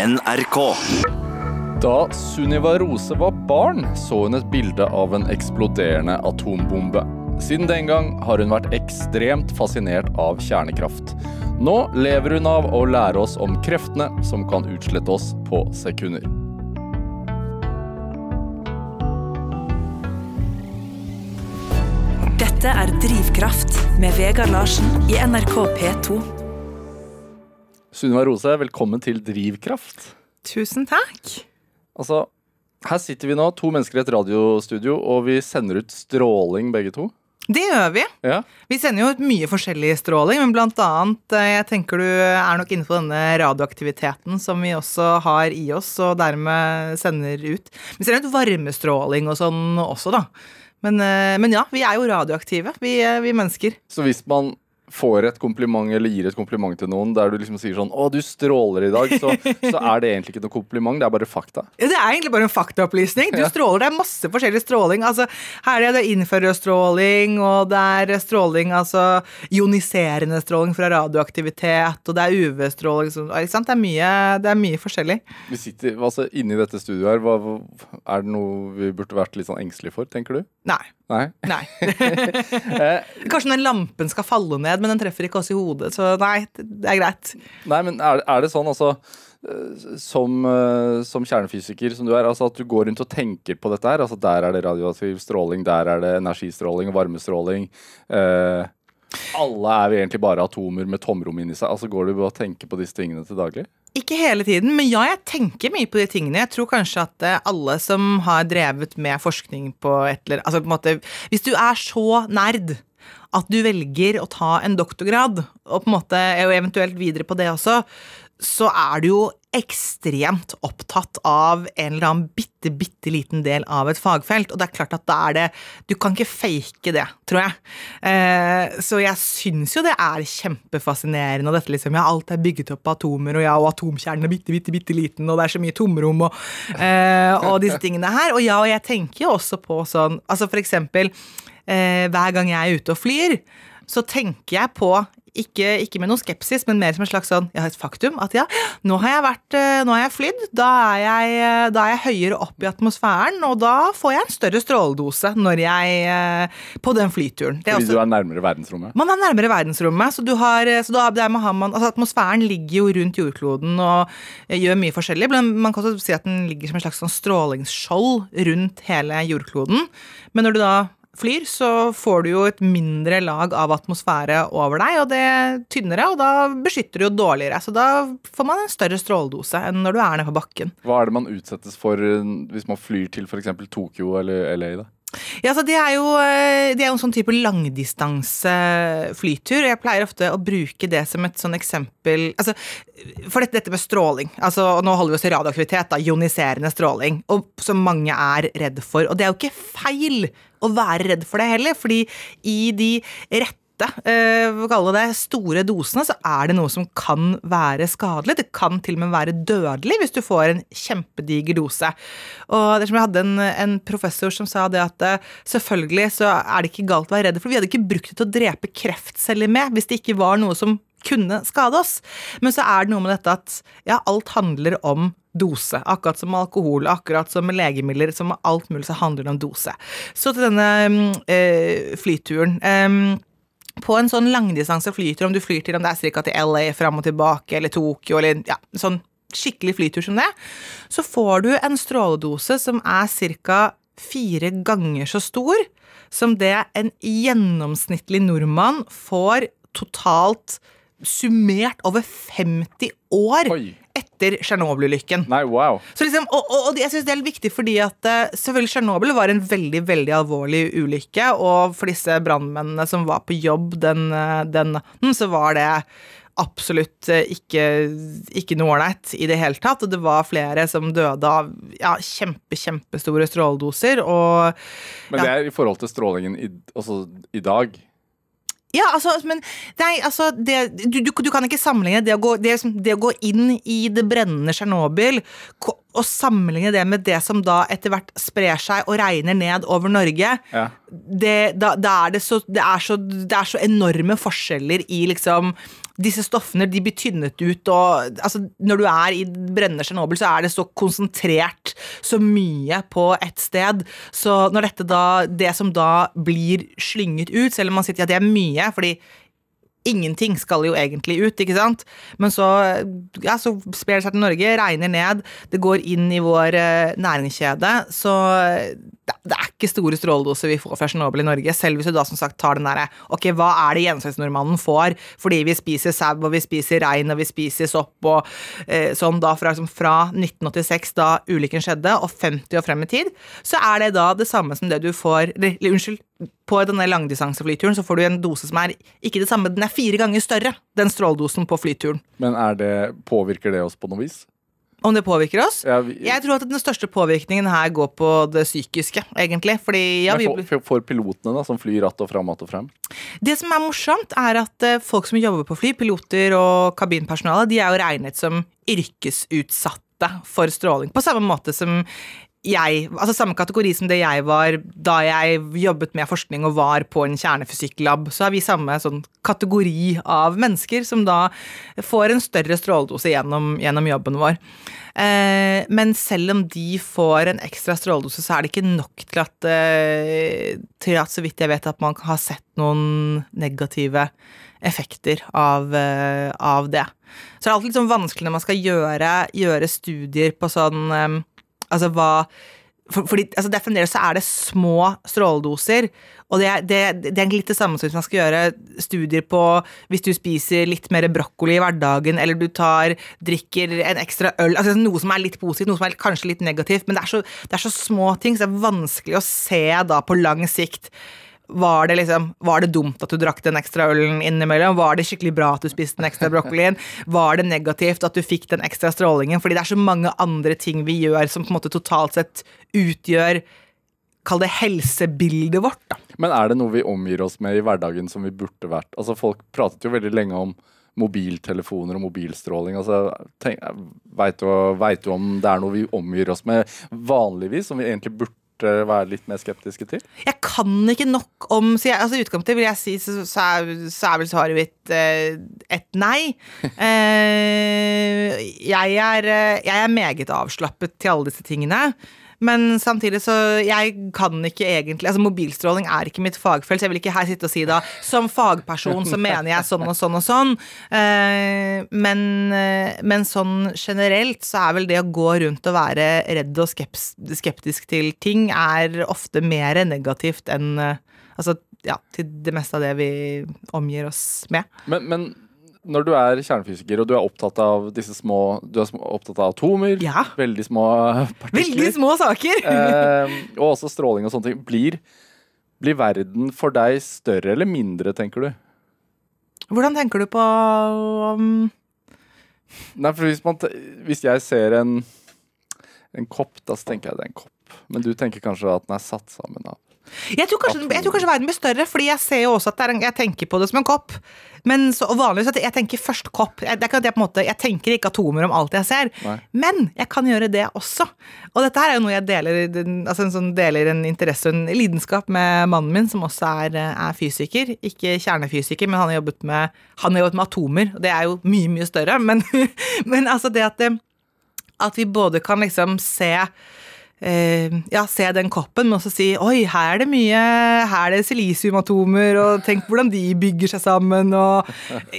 NRK. Da Sunniva Rose var barn, så hun et bilde av en eksploderende atombombe. Siden den gang har hun vært ekstremt fascinert av kjernekraft. Nå lever hun av å lære oss om kreftene som kan utslette oss på sekunder. Dette er Drivkraft med Vegard Larsen i NRK P2. Sunniva Rose, velkommen til Drivkraft. Tusen takk. Altså, her sitter vi nå, to mennesker i et radiostudio, og vi sender ut stråling begge to. Det gjør vi. Ja, Vi sender jo ut mye forskjellig stråling, men blant annet eh, Jeg tenker du er nok inne på denne radioaktiviteten som vi også har i oss, og dermed sender ut. Vi sender ut varmestråling og sånn også, da. Men, eh, men ja, vi er jo radioaktive, vi, eh, vi mennesker. Så hvis man får et kompliment eller gir et kompliment til noen der du liksom sier sånn 'Å, du stråler i dag', så, så er det egentlig ikke noe kompliment, det er bare fakta. Ja, Det er egentlig bare en faktaopplysning. Du stråler, Det er masse forskjellig stråling. Altså, her er det infrarødstråling, og det er stråling, altså ioniserende stråling fra radioaktivitet, og det er UV-stråling. Ikke sant? Det er mye, det er mye forskjellig. Vi sitter altså inni dette studioet her, hva, er det noe vi burde vært litt sånn engstelige for, tenker du? Nei. Nei? Nei. Eh, Kanskje den lampen skal falle ned, men den treffer ikke oss i hodet, så nei, det er greit. Nei, men er, er det sånn, altså eh, som, eh, som kjernefysiker som du er, altså at du går rundt og tenker på dette her? Altså der er det radioaktiv stråling, der er det energistråling og varmestråling. Eh, alle er vi egentlig bare atomer med tomrom inni seg. Altså Går du og tenker på disse tingene til daglig? Ikke hele tiden, men ja, jeg tenker mye på de tingene. Jeg tror kanskje at eh, alle som har drevet med forskning på et eller altså på en måte, Hvis du er så nerd at du velger å ta en doktorgrad, og på en måte, og eventuelt videre på det også, så er du jo ekstremt opptatt av en eller annen bitte, bitte liten del av et fagfelt. Og det er klart at da er det Du kan ikke fake det, tror jeg. Eh, så jeg syns jo det er kjempefascinerende, og dette liksom Ja, alt er bygget opp av atomer, og ja, og atomkjernen er bitte, bitte, bitte liten, og det er så mye tomrom, og, eh, og disse tingene her. Og ja, og jeg tenker jo også på sånn Altså for eksempel, eh, hver gang jeg er ute og flyr, så tenker jeg på ikke, ikke med noe skepsis, men mer som en slags sånn, ja, et faktum. At ja, nå har jeg vært, eh, nå har jeg flydd, da er jeg, eh, da er jeg høyere opp i atmosfæren, og da får jeg en større stråledose når jeg, eh, på den flyturen. Det Fordi også- du er nærmere verdensrommet? man er nærmere verdensrommet, så, du har, så da, man, altså atmosfæren ligger jo rundt jordkloden og gjør mye forskjellig. Men man kan også si at den ligger som en slags sånn strålingsskjold rundt hele jordkloden. Men når du da flyr, så får du jo et mindre lag av atmosfære over deg, og det er tynnere, og da beskytter du jo dårligere. Så da får man en større stråledose enn når du er nede på bakken. Hva er det man utsettes for eh, hvis man flyr til f.eks. Tokyo eller LA? da? Ja, så Det er jo, eh, det er en sånn type langdistanseflytur. Jeg pleier ofte å bruke det som et sånn eksempel altså, For dette, dette med stråling. altså, og Nå holder vi oss til radioaktivitet, da, ioniserende stråling, og som mange er redd for. Og det er jo ikke feil å være redd for det heller, fordi i de rette eh, å kalle det, store dosene, så er det noe som kan være skadelig. Det kan til og med være dødelig hvis du får en kjempediger dose. Og det som Jeg hadde en, en professor som sa det at eh, selvfølgelig så er det ikke galt å være redd, for vi hadde ikke brukt det til å drepe kreftceller med hvis det ikke var noe som kunne skade oss. Men så er det noe med dette at ja, alt handler om dose. Akkurat som alkohol, akkurat som legemidler, som alt mulig så handler det om dose. Så til denne eh, flyturen. Em, på en sånn langdistanse flytur, om du flyr til om det er ca. til LA fram og tilbake, eller Tokyo, eller ja, sånn skikkelig flytur som det, så får du en stråledose som er ca. fire ganger så stor som det en gjennomsnittlig nordmann får totalt summert over 50 år Oi. Etter Tsjernobyl-ulykken. Wow. Så liksom, og, og, og jeg synes det er viktig fordi at eh, selvfølgelig Tsjernobyl var en veldig veldig alvorlig ulykke, og for disse brannmennene som var på jobb den, eh, den natten, så var det absolutt eh, ikke, ikke noe ålreit i det hele tatt. Og det var flere som døde av ja, kjempe, kjempestore stråledoser. Og Men det er i forhold til strålingen i, altså, i dag. Ja, altså, men nei, altså det, du, du, du kan ikke sammenligne det å, gå, det, det å gå inn i det brennende Tsjernobyl og sammenligne det med det som da etter hvert sprer seg og regner ned over Norge. Ja. Det, da, da er det, så, det, er så, det er så enorme forskjeller i liksom disse stoffene de blir tynnet ut, og altså, når du er i brennende Tsjernobyl, så er det så konsentrert så mye på ett sted. Så når dette da, det som da blir slynget ut, selv om man sier ja, det er mye, fordi Ingenting skal jo egentlig ut, ikke sant? Men så, ja, så sprer det seg til Norge, regner ned, det går inn i vår eh, næringskjede. Så det, er ikke store stråledoser vi får fra Tsjernobyl i Norge, selv hvis du da som sagt tar den derre Ok, hva er det gjennomsnittsnordmannen får fordi vi spiser sau og vi spiser rein og vi spiser sopp og eh, sånn da fra, liksom, fra 1986, da ulykken skjedde, og 50 år frem i tid, så er det da det samme som det du får eller, unnskyld, på denne langdistanseflyturen så får du en dose som er ikke det samme, den er fire ganger større, den stråledosen på flyturen. Men er det, påvirker det oss på noe vis? Om det påvirker oss? Ja, vi, Jeg tror at den største påvirkningen her går på det psykiske, egentlig. Fordi ja, vi, for, for, for pilotene da, som flyr att og fram, att og frem? Det som er morsomt, er at eh, folk som jobber på fly, piloter og kabinpersonale, de er jo regnet som yrkesutsatte for stråling. På samme måte som jeg, altså samme kategori som det jeg var da jeg jobbet med forskning og var på en kjernefysikklab, så er vi samme sånn kategori av mennesker som da får en større stråledose gjennom, gjennom jobben vår. Eh, men selv om de får en ekstra stråledose, så er det ikke nok til at, eh, til at så vidt jeg vet, at man har sett noen negative effekter av, eh, av det. Så det er alltid sånn vanskelig når man skal gjøre, gjøre studier på sånn eh, Altså hva for, fordi altså det Fremdeles er det små stråledoser. Og det er, det, det er litt det samme som hvis man skal gjøre studier på hvis du spiser litt mer brokkoli i hverdagen, eller du tar, drikker en ekstra øl altså Noe som er litt positivt, noe som er kanskje litt negativt. Men det er så, det er så små ting, så det er vanskelig å se da på lang sikt. Var det, liksom, var det dumt at du drakk den ekstra ølen innimellom? Var det skikkelig bra at du spiste den ekstra brokkolien? Var det negativt at du fikk den ekstra strålingen? Fordi det er så mange andre ting vi gjør som på en måte totalt sett utgjør Kall det helsebildet vårt, da. Men er det noe vi omgir oss med i hverdagen som vi burde vært? Altså Folk pratet jo veldig lenge om mobiltelefoner og mobilstråling. Altså, Veit du, vet du om det er noe vi omgir oss med vanligvis, som vi egentlig burde være litt mer skeptiske til? Jeg kan ikke nok om Så jeg, altså i utgangspunktet vil jeg si så, så, er, så er vel svaret mitt uh, et nei. uh, jeg, er, eh, jeg er meget avslappet til alle disse tingene. Men samtidig så Jeg kan ikke egentlig Altså Mobilstråling er ikke mitt fagfelt, så jeg vil ikke her sitte og si da som fagperson så mener jeg sånn og sånn og sånn. Eh, men, eh, men sånn generelt så er vel det å gå rundt og være redd og skeptisk til ting er ofte mer negativt enn eh, Altså ja, til det meste av det vi omgir oss med. Men, men når du er kjernefysiker og du er opptatt av disse små Du er opptatt av atomer, Ja. veldig små partikler Veldig små saker! eh, og også stråling og sånne ting. Blir, blir verden for deg større eller mindre, tenker du? Hvordan tenker du på um, Nei, for hvis, man, hvis jeg ser en, en kopp, da så tenker jeg det er en kopp. Men du tenker kanskje at den er satt sammen av Jeg tror, kanskje, jeg tror kanskje verden blir større, fordi jeg ser jo også at er en, jeg tenker på det som en kopp. Men så, vanligvis at jeg tenker først kopp. Jeg, det er ikke at jeg, på en måte, jeg tenker ikke atomer om alt jeg ser, Nei. men jeg kan gjøre det også. Og dette her er jo noe jeg deler, altså en sånn deler en interesse og en lidenskap med mannen min, som også er, er fysiker. Ikke kjernefysiker, men han har jobbet med, han har jobbet med atomer. og Det er jo mye, mye større. Men, men altså det at, at vi både kan liksom se eh, ja, se den koppen, men også si oi, her er det mye Her er det silisiumatomer, og tenk hvordan de bygger seg sammen, og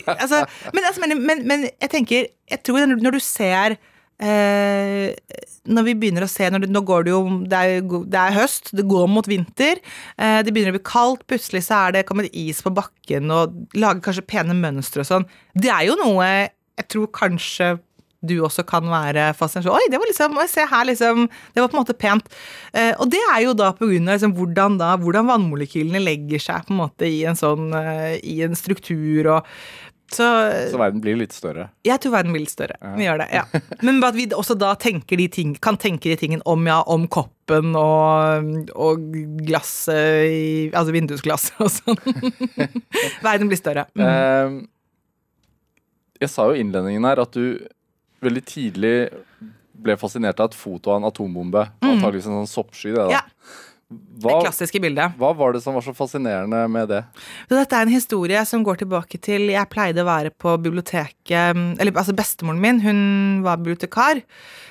altså, men, altså, men, men, jeg tenker Jeg tror når, du ser eh, når vi begynner å se det, Nå går det jo det er, det er høst, det går mot vinter. Eh, det begynner å bli kaldt, plutselig så er det kommet is på bakken og lager kanskje pene mønstre og sånn. Det er jo noe jeg tror kanskje du også kan være fascinert. Oi, det var liksom, se her, liksom. Det var på en måte pent. Eh, og det er jo da på grunn av liksom, hvordan, da, hvordan vannmolekylene legger seg på en måte i en sånn, eh, i en struktur og Så, Så verden blir litt større. jeg tror verden blir litt større. Vi gjør det, ja. Men at vi også da ting, kan tenke de tingene om, ja, om koppen og, og glasset Altså vindusglasset og sånn. verden blir større. Mm. Eh, jeg sa jo i innledningen her at du veldig tidlig ble fascinert av et foto av en atombombe. Antakeligvis en sånn soppsky. Det, da. Mm. Ja. Hva, Det klassiske bildet. hva var det som var så fascinerende med det? Dette er en historie som går tilbake til Jeg pleide å være på biblioteket Eller altså bestemoren min, hun var bibliotekar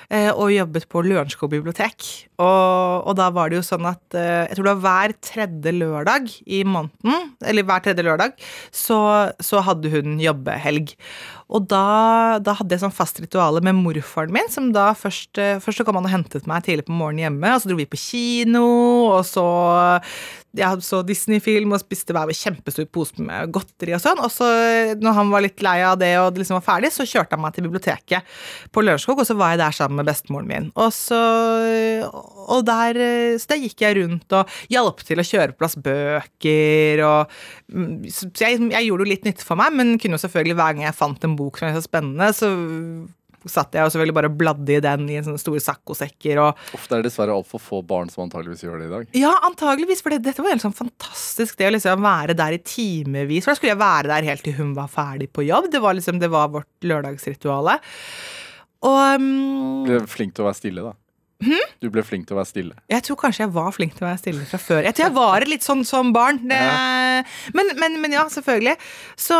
eh, og jobbet på Lørenskog bibliotek. Og, og da var det jo sånn at eh, jeg tror det var hver tredje lørdag i måneden, eller hver tredje lørdag, så, så hadde hun jobbehelg. Og da, da hadde jeg sånn fast rituale med morfaren min, som da først, eh, først så kom han og hentet meg tidlig på morgenen hjemme, og så dro vi på kino, og så jeg så Disney-film og spiste hver kjempestor pose med godteri og sånn. Og så, når han var litt lei av det og det liksom var ferdig, så kjørte han meg til biblioteket på Lørenskog, og så var jeg der sammen med bestemoren min. Og så, og der, så der gikk jeg rundt og hjalp til å kjøre på plass bøker og mm, Så jeg, jeg gjorde jo litt nytte for meg, men kunne jo selvfølgelig hver gang jeg fant en bok som var så spennende, så satt jeg og selvfølgelig bare bladde i den i en sånne store saccosekker og Ofte er det dessverre altfor få barn som antageligvis gjør det i dag. ja, antageligvis, for det, dette var helt sånn fantastisk, det å liksom være der i timevis. For da skulle jeg være der helt til hun var ferdig på jobb. Det var liksom, det var vårt lørdagsrituale. Og um, ble flink til å være stille, da. Du ble flink til å være stille. jeg tror kanskje jeg var flink til å være stille fra før. Jeg tror jeg var litt sånn som barn. Det, men, men, men ja, selvfølgelig. Så,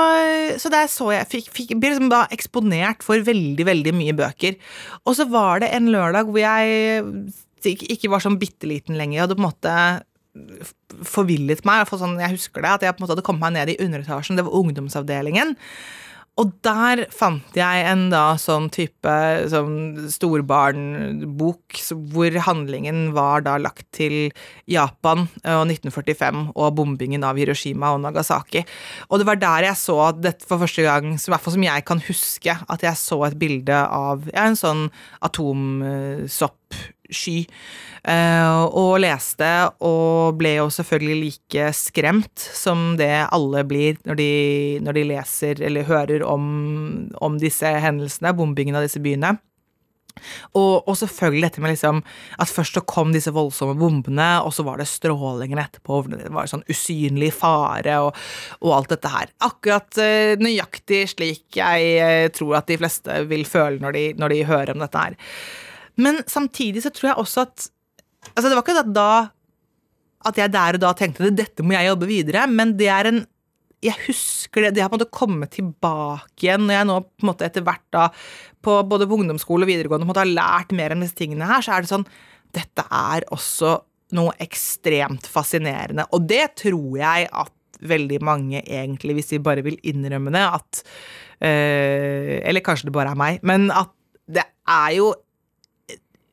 så der så jeg fikk, fikk, ble liksom da eksponert for veldig, veldig mye bøker. Og så var det en lørdag hvor jeg ikke var sånn bitte liten lenger. Jeg hadde på en måte forvillet meg. For Sånn, jeg husker det, At jeg på en måte hadde kommet meg ned i underetasjen. Det var ungdomsavdelingen. Og der fant jeg en da sånn type sånn storbarnbok hvor handlingen var da lagt til Japan og 1945 og bombingen av Hiroshima og Nagasaki. Og det var der jeg så dette for første gang, i hvert fall som jeg kan huske, at jeg så et bilde av ja, en sånn atomsoppsky. Eh, og leste, og ble jo selvfølgelig like skremt som det alle blir når de, når de leser eller hører om, om disse hendelsene, bombingen av disse byene. Og, og selvfølgelig dette med liksom at først så kom disse voldsomme bombene, og så var det strålingen etterpå. Det var sånn usynlig fare og, og alt dette her. Akkurat uh, nøyaktig slik jeg uh, tror at de fleste vil føle når de, når de hører om dette her. Men samtidig så tror jeg også at Altså, det var ikke at da at jeg der og da tenkte at dette må jeg jobbe videre, men det er en jeg husker det, det har på en måte kommet tilbake igjen når jeg nå på en måte etter hvert da på både på ungdomsskole og videregående på en måte har lært mer om disse tingene her, så er det sånn Dette er også noe ekstremt fascinerende. Og det tror jeg at veldig mange egentlig, hvis de bare vil innrømme det, at øh, Eller kanskje det bare er meg, men at det er jo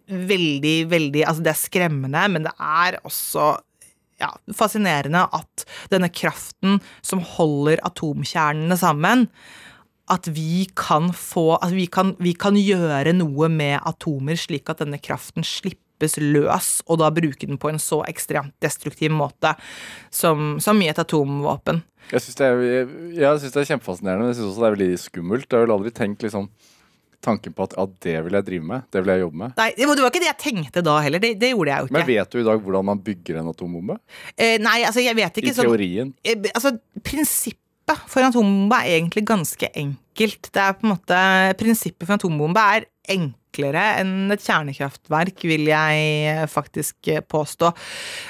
veldig, veldig Altså, det er skremmende, men det er også ja, fascinerende at denne kraften som holder atomkjernene sammen, at vi kan få At vi kan, vi kan gjøre noe med atomer slik at denne kraften slippes løs, og da bruke den på en så ekstremt destruktiv måte som, som i et atomvåpen. Jeg syns det, det er kjempefascinerende, men jeg syns også det er veldig skummelt. Jeg har vel aldri tenkt liksom tanken på at ja, det vil jeg drive med. Det vil jeg jobbe med. Nei, det var ikke det jeg tenkte da heller. Det, det gjorde jeg jo ikke. Men vet du i dag hvordan man bygger en atombombe? Eh, nei, altså, jeg vet I ikke sånn teorien. Eh, altså, prinsippet for en atombombe er egentlig ganske enkelt. Det er på en måte, Prinsippet for en atombombe er enklere enn et kjernekraftverk, vil jeg faktisk eh, påstå.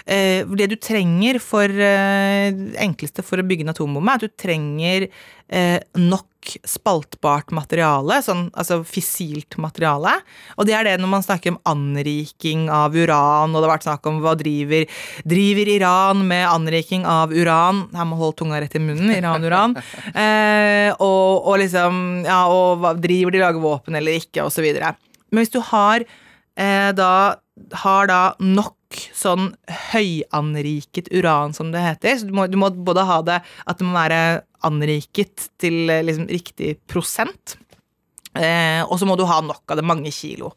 Eh, Det du trenger for eh, enkleste for å bygge en atombombe, er at du trenger eh, nok spaltbart materiale, sånn, altså fissilt materiale. Og det er det når man snakker om anriking av uran, og det har vært snakk om hva driver Driver Iran med anriking av uran? Her må holde tunga rett i munnen. Iran, uran. Eh, og, og liksom Ja, og hva, driver de lager våpen eller ikke, og så videre. Men hvis du har eh, da har da nok sånn høyanriket uran, som det heter. Så du må, du må både ha det at det må være anriket til eh, liksom riktig prosent. Eh, og så må du ha nok av det, mange kilo.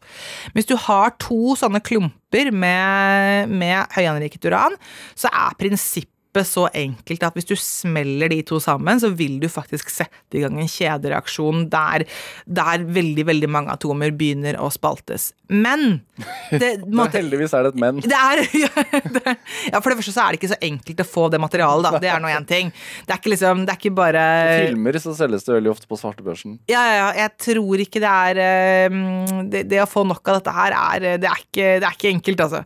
Hvis du har to sånne klumper med, med høyanriket uran, så er prinsippet så enkelt at hvis du smeller de to sammen, så vil du faktisk sette i gang en kjedereaksjon der, der veldig, veldig mange atomer begynner å spaltes. Men det, måtte, heldigvis er det et men. det er, ja, For det første så er det ikke så enkelt å få det materialet, da. Det er nå én ting. Det er ikke liksom, det er ikke bare Filmer så selges det veldig ofte på svartebørsen. ja, ja, ja, jeg tror ikke det er eh, det, det å få nok av dette her er Det er ikke, det er ikke enkelt, altså.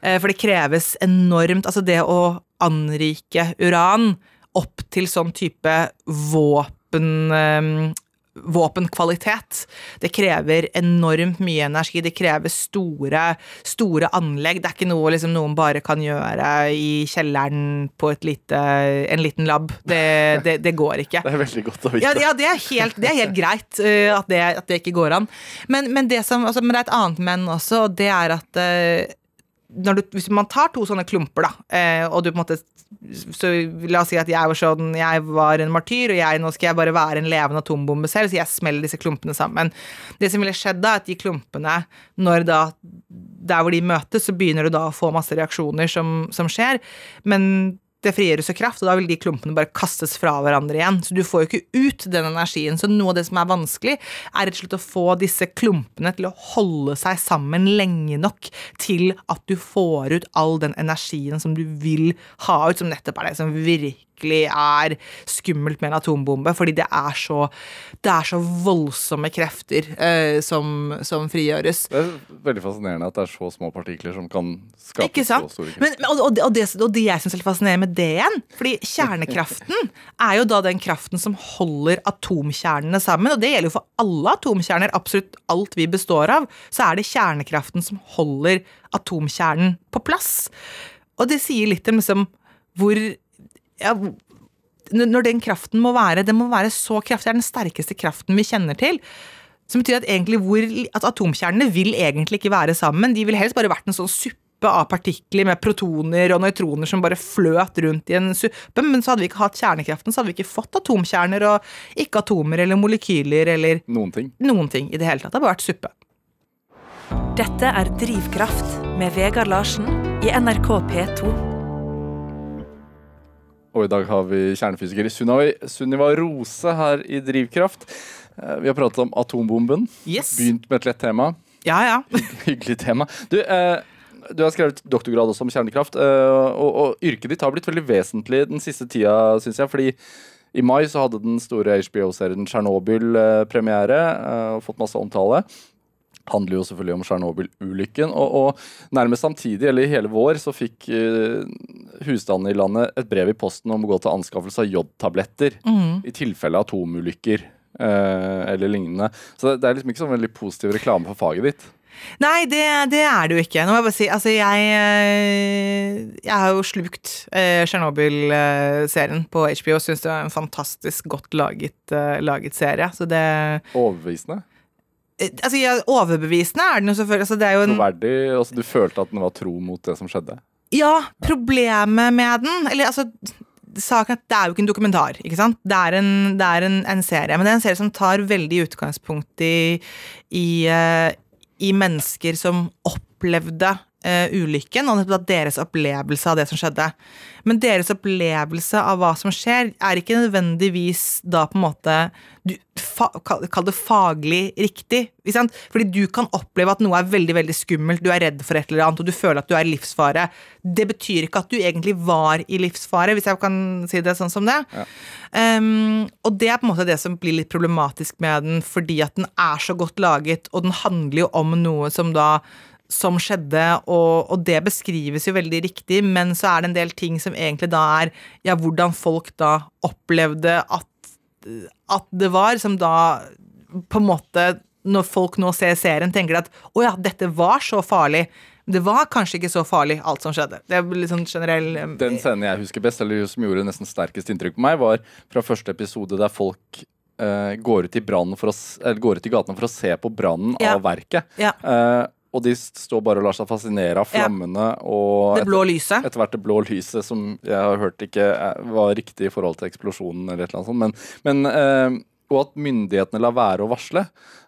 Eh, For det kreves enormt Altså, det å anrike uran opp til sånn type våpen eh, Våpenkvalitet. Det krever enormt mye energi. Det krever store, store anlegg. Det er ikke noe liksom, noen bare kan gjøre i kjelleren på lite, en liten lab. Det, det, det går ikke. Det er veldig godt å vite. Ja, ja det, er helt, det er helt greit uh, at, det, at det ikke går an. Men, men, det som, altså, men det er et annet men også, og det er at uh, du, hvis man tar to sånne klumper, da, uh, og du på en måte så La oss si at jeg var sånn Jeg var en martyr, og jeg, nå skal jeg bare være en levende atombombe selv, så jeg smeller disse klumpene sammen. Det som ville skjedd da, er at de klumpene, når da Der hvor de møtes, så begynner du da å få masse reaksjoner som, som skjer, men det frigjøres jo kraft, og da vil de klumpene bare kastes fra hverandre igjen. Så du får jo ikke ut den energien. Så noe av det som er vanskelig, er rett og slett å få disse klumpene til å holde seg sammen lenge nok til at du får ut all den energien som du vil ha ut, som nettopp er det som virkelig er skummelt med en atombombe, fordi det er så, det er så voldsomme krefter eh, som, som frigjøres. Det er veldig fascinerende at det er så små partikler som kan skape så store krefter. Men, og, og, det, og, det, jeg syns er fascinerende med det igjen, fordi kjernekraften er jo da den kraften som holder atomkjernene sammen, og det gjelder jo for alle atomkjerner, absolutt alt vi består av, så er det kjernekraften som holder atomkjernen på plass. Og det sier litt om liksom hvor ja, når den kraften må være Den må være så kraftig. Det er den sterkeste kraften vi kjenner til. Som betyr at, hvor, at atomkjernene vil egentlig ikke være sammen. De ville helst bare vært en sånn suppe av partikler med protoner og nøytroner som bare fløt rundt i en suppe. Men så hadde vi ikke hatt kjernekraften, så hadde vi ikke fått atomkjerner og ikke atomer eller molekyler eller Noen ting. noen ting i det hele tatt. Det har bare vært suppe. Dette er Drivkraft med Vegard Larsen i NRK P2. Og i dag har vi kjernefysiker Sunniva, Sunniva Rose her i Drivkraft. Eh, Vi har pratet om atombomben. Yes. Begynt med et lett tema. Ja, ja. Hyggelig tema. Du, eh, du har skrevet doktorgrad også om kjernekraft, eh, og, og yrket ditt har blitt veldig vesentlig den siste tida, syns jeg. Fordi i mai så hadde den store HBO-serien Tsjernobyl premiere eh, og fått masse omtale. Handler jo selvfølgelig om Tsjernobyl-ulykken. Og, og nærmest samtidig, eller i hele vår, så fikk eh, husstandene i landet et brev i posten om å gå til anskaffelse av jodtabletter i tilfelle atomulykker. eller lignende. Så det er liksom ikke sånn veldig positiv reklame for faget ditt. Nei, det, det er det jo ikke. Nå må jeg bare si, altså jeg eh, Jeg har jo slukt eh, Tsjernobyl-serien på HBO. og Syns det er en fantastisk godt laget, eh, laget serie. Så det Overbevisende. eh, Altså, ja, overbevisende er den jo selvfølgelig. Altså, det er jo en Troverdig. Altså, du følte at den var tro mot det som skjedde. Ja, problemet med den Eller altså Saken at det er jo ikke en dokumentar, ikke sant? Det er en, det er en, en serie. Men det er en serie som tar veldig utgangspunkt i, i, i mennesker som opplevde eh, ulykken, og deres opplevelse av det som skjedde. Men deres opplevelse av hva som skjer, er ikke nødvendigvis da på en måte du, fa, kall, det faglig riktig. Fordi du kan oppleve at noe er veldig veldig skummelt, du er redd for et eller annet, og du føler at du er i livsfare. Det betyr ikke at du egentlig var i livsfare, hvis jeg kan si det sånn som det. Um, og det er på en måte det som blir litt problematisk med den, fordi at den er så godt laget, og den handler jo om noe som da som skjedde, og, og det beskrives jo veldig riktig, men så er det en del ting som egentlig da er ja, hvordan folk da opplevde at, at det var, som da på en måte Når folk nå ser serien, tenker de at å ja, dette var så farlig. Det var kanskje ikke så farlig, alt som skjedde. Det er litt sånn generell um, Den scenen jeg husker best, eller som gjorde nesten sterkest inntrykk på meg, var fra første episode der folk uh, går ut i brannen for å, eller går ut i gatene for å se på brannen Ja. av verket. Ja. Eh, og de står bare og lar seg fascinere av Ja. flammene og Det blå lyset. etter, hvert det blå lyset, som jeg har hørt ikke er- var riktig i forhold til eksplosjonen eller et eller annet sånt. Men, men eh, og at myndighetene lar være å varsle.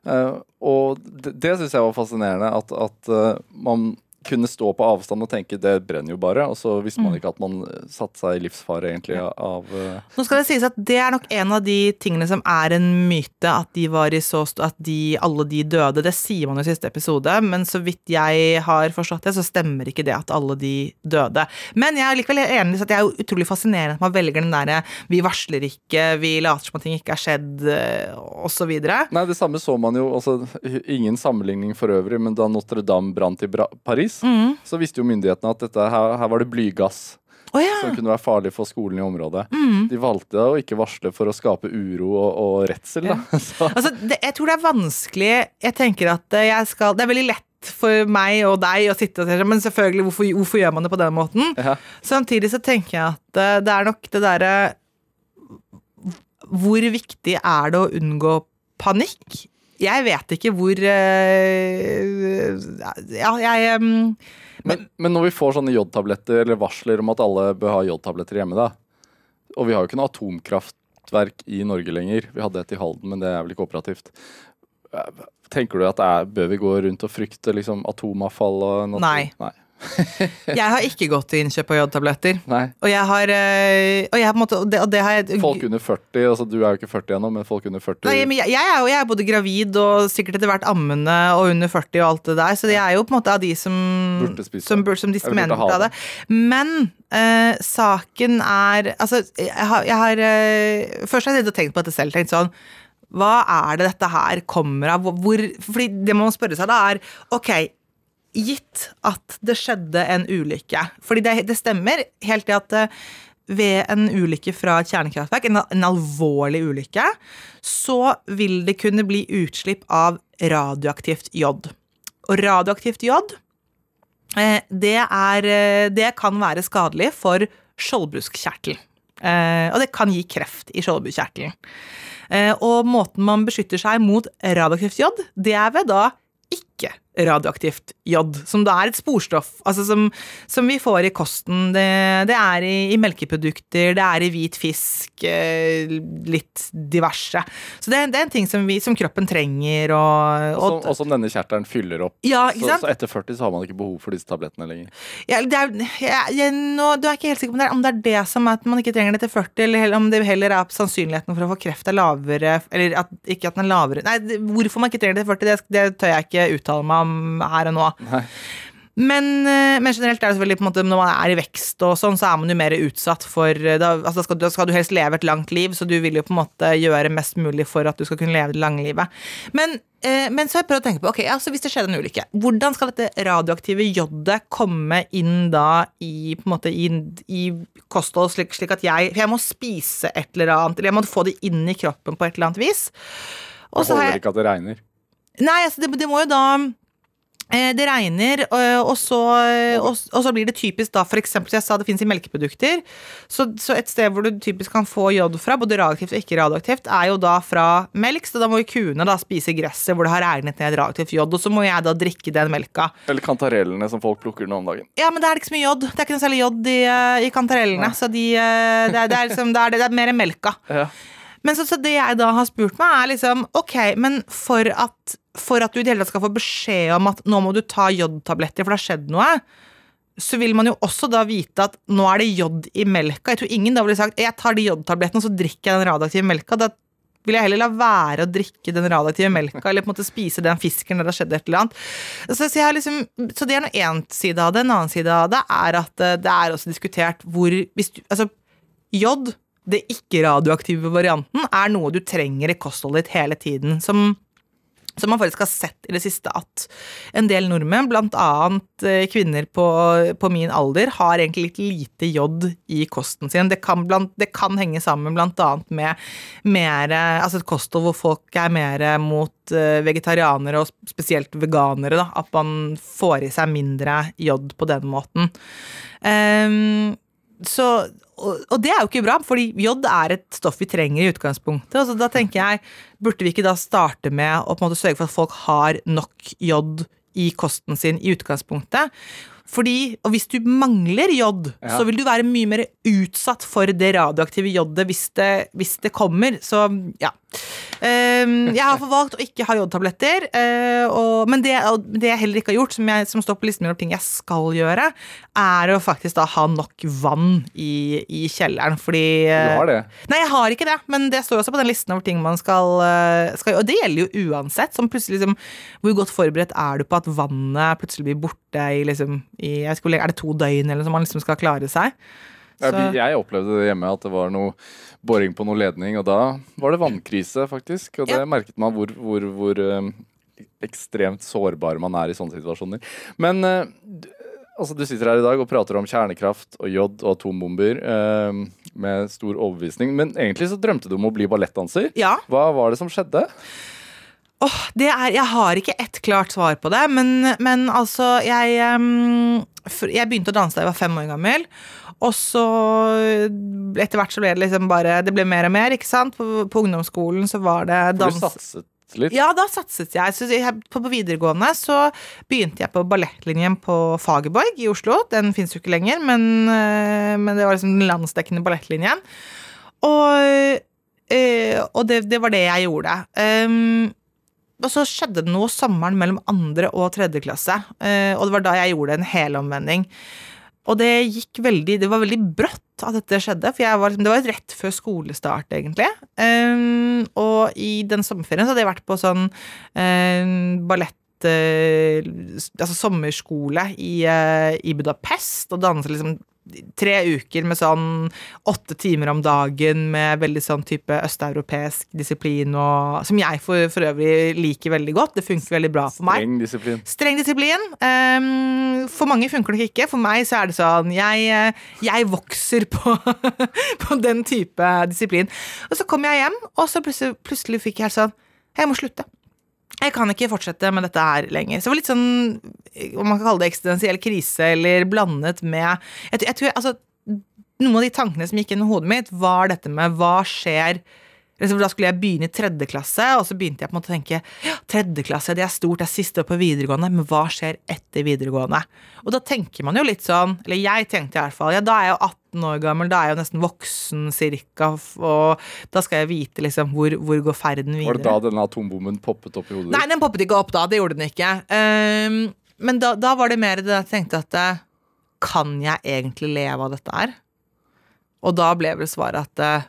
Eh, og det, det syns jeg var fascinerende. At, at eh, man kunne stå på avstand og tenke det brenner jo bare, og så visste Mm. man ikke at man eh, satte seg i livsfare egentlig av uh... Nå skal det sies at det er nok en av de tingene som er en myte, at de var i så at de, alle de døde. Det sier man jo i siste episode, men så vidt jeg har forstått det, så stemmer ikke det at alle de døde. Men jeg er likevel enig i at det er utrolig fascinerende at man velger den derre vi varsler ikke, vi later som at ting ikke har skjedd, osv. Nei, det samme så man jo, altså ingen sammenligning for øvrig, men da Notre-Dame brant i Bra Paris, Mm. så visste jo myndighetene at dette, her, her var det blygass Oh, ja. som kunne være farlig for skolen i området. Mm. De valgte å ikke varsle for å skape uro og, og redsel. Så, Altså, det, jeg tror det er vanskelig Jeg tenker at eh, jeg skal Det er veldig lett for meg og deg å sitte og se Men selvfølgelig, hvorfor, hvorfor gjør man det på den måten? ja. Samtidig så tenker jeg at eh, det er nok det derre Hvor viktig er det å unngå panikk? Jeg vet ikke hvor eh, Ja, jeg em, Men, men når vi får sånne jodtabletter eller varsler om at alle bør ha jodtabletter hjemme, da Og vi har jo ikke noe atomkraftverk i Norge lenger. Vi hadde et i Halden, men det er vel ikke operativt. Eh, Tenker du at er, bør vi gå rundt og frykte liksom, atomavfall og noe? Nei. Nei. Jeg har ikke gått til innkjøp av jodtabletter. Og jeg har eh, Og jeg har måte Og det, og det har jeg Folk under 40, altså du er jo ikke 40 ennå, men folk under 40 Nei, men jeg, jeg, er jo, jeg er både gravid og sikkert etter hvert ammende og under 40 og alt det der, så jeg er jo på en måte av de som Burde spise som, som Eller mener ha det. Men uh, saken er Altså, jeg har, har uh, Først har jeg tenkt på dette selv. Tenkt sånn Hva er det dette her kommer av? Hvor, fordi det man må spørre seg da, er Ok, gitt at det skjedde en ulykke Fordi det, det stemmer helt til at eh, ved en ulykke fra et kjernekraftverk, en, en alvorlig ulykke, så vil det kunne bli utslipp av radioaktivt jod. Og radioaktivt jod, eh, det, er, eh, det kan være skadelig for skjoldbruskkjertel. Og det kan gi kreft i skjoldbruskkjertelen. Og måten man beskytter seg mot radioaktivt jod, det er ved da ikke radioaktivt jod, som da er et sporstoff, altså som, som vi får i kosten. Det, det er i, i melkeprodukter, det er i hvit fisk, eh, litt diverse. Så det, det er en ting som, vi, som kroppen trenger, og, Og som, og som denne kjertelen fyller opp. Ja, Så, så etter 40 så har man ikke behov for disse tablettene lenger. Ja, det er, jeg, jeg, nå, du er ikke helt sikker på om det, er, om det er det som er at man ikke trenger det til 40, eller om det heller er sannsynligheten for å få kreft er lavere, eller at, ikke at den er lavere Nei, hvorfor man ikke trenger det til 40, det, det tør jeg ikke uttale meg om her og nå. Nei. Men, eh, men generelt er det selvfølgelig på en måte når man er i vekst og sånn, så er man jo mer utsatt for eh, da, altså skal, da skal du helst leve et langt liv, så du vil jo på en måte gjøre mest mulig for at du skal kunne leve det lange livet. Men, eh, men så har jeg prøvd å tenke på, ok, altså hvis det skjedde en ulykke, hvordan skal dette radioaktive jodet komme inn da i, på en måte, i, i kosthold, slik, slik at jeg For jeg må spise et eller annet, eller jeg må få det inn i kroppen på et eller annet vis. Og Det så holder jeg ikke at det regner. Nei, altså det, det må jo da det regner, og, og, så, og, og så blir det typisk da, eksempel, jeg sa det finnes i melkeprodukter, så, så et sted hvor du typisk kan få jod fra, både radioaktivt og ikke radioaktivt, er jo da fra melk, så da må jo kuene da spise gresset hvor det har regnet ned radioaktivt jod, og så må jeg da drikke den melka. Eller kantarellene som folk plukker nå om dagen. Ja, men det er ikke så mye jod, det er ikke noe særlig jod i, eh, i kantarellene, så de, eh, det, er, det, er liksom, det, er, det er mer melka. Ja. Men så, så det jeg da har spurt meg, er liksom Ok, men for at, for at du i det hele tatt skal få beskjed om at nå må du ta jodtabletter, for det har skjedd noe, så vil man jo også da vite at nå er det jod i melka. Jeg tror ingen da ville sagt jeg tar de jodtablettene og så drikker jeg den radioaktive melka. Da vil jeg heller la være å drikke den radioaktive melka eller på en måte spise den fisken når det har skjedd et eller annet. Så, så, liksom, så det er nå én side av det. En annen side av det er at eh, det er også diskutert hvor hvis du, Altså, jod det ikke-radioaktive varianten er noe du trenger i kostholdet ditt hele tiden. Som, som man faktisk har sett i det siste at en del nordmenn, annet eh, kvinner på, på min alder, har egentlig litt lite jod i kosten sin. Det kan, blant, det kan henge sammen annet med mer, altså et kosthold hvor folk er mer mot eh, vegetarianere og spesielt veganere. Da, at man får i seg mindre jod på den måten. Um, så, og, og det er jo ikke bra, fordi jod er et stoff vi trenger i utgangspunktet. Og da tenker jeg, burde vi ikke da starte med å på en måte sørge for at folk har nok jod i kosten sin i utgangspunktet? Fordi, og Hvis du mangler jod, Ja. så vil du være mye mer utsatt for det radioaktive jodet hvis det, hvis det kommer. Så ja, Ehm, jeg har valgt å ikke ha jodtabletter, Uh, men det, det jeg heller ikke har gjort, som, jeg, som står på listen min over ting jeg skal gjøre, er å faktisk da ha nok vann i, i kjelleren, fordi Du har det. Nei, jeg har ikke det, men det står også på den listen over ting man skal, eh, skal Og det gjelder jo uansett. Som plutselig liksom, Hvor godt forberedt er du på at vannet plutselig blir borte i liksom i, jeg vet ikke hvor lenge, Er det to døgn, eller noe som man liksom skal klare seg? Jeg, Så- jeg opplevde det hjemme, at det var noe boring på noe ledning, og da var det vannkrise, faktisk. Og det Ja. merket man hvor, hvor, hvor eh, ekstremt sårbar man er i sånne situasjoner. Men du, altså, du sitter her i dag og prater om kjernekraft og jod og atombomber eh, med stor overbevisning, men egentlig så drømte du om å bli ballettdanser. Ja. Hva var det som skjedde? Åh, det er, jeg har ikke ett klart svar på det, men, men altså jeg, for- jeg begynte å danse da jeg var fem år gammel. Og så etter hvert så ble det liksom bare Det ble mer og mer, ikke sant. På, på ungdomsskolen så var det For dans. du satset litt. Ja, da satset jeg. Så jeg på, på videregående så begynte jeg på ballettlinjen på Fagerborg i Oslo. Den fins jo ikke lenger, men, eh, men det var liksom den landsdekkende ballettlinjen. Og, eh, og det, det var det jeg gjorde. Um, og så skjedde det noe sommeren mellom andre og tredje klasse. eh, og det var da jeg gjorde en helomvending. Og det gikk veldig Det var veldig brått at dette skjedde, for var, det var rett før skolestart, egentlig. Um, og i den sommerferien så hadde jeg vært på sånn um, ballett eh, Altså sommerskole i, eh, i Budapest, og danset liksom tre uker med sånn åtte timer om dagen med veldig sånn type østeuropeisk disiplin og Som jeg for, for øvrig liker veldig godt. Det funker veldig bra for meg. Streng disiplin. Streng disiplin. Um, for mange funker det ikke. For meg så er det sånn Jeg, eh, jeg vokser på, på den type disiplin. Og så kom jeg hjem, og så plutselig, plutselig fikk jeg helt sånn Jeg må slutte. Jeg kan ikke fortsette med dette her lenger. Så det var litt sånn om man kan kalle det eksistensiell krise, eller blandet med jeg, jeg tror, altså, Noen av de tankene som gikk inn i hodet mitt, var dette med hva skjer Da skulle jeg begynne i tredje klasse, og så begynte jeg på en måte å tenke ja, tredje klasse, det er stort, det er siste år på videregående, men hva skjer etter videregående? Og da tenker man jo litt sånn, eller jeg tenkte i hvert fall, ja da er jeg jo 18 år gammel, da er jeg jo nesten voksen cirka, og da skal jeg vite liksom hvor, hvor går ferden videre. Var det da denne atombomben poppet opp i hodet Nei, den poppet ikke opp da. Det gjorde den ikke. Um, men da, da var det mer det jeg tenkte at eh, Kan jeg egentlig leve av dette her? Og da ble vel svaret at eh,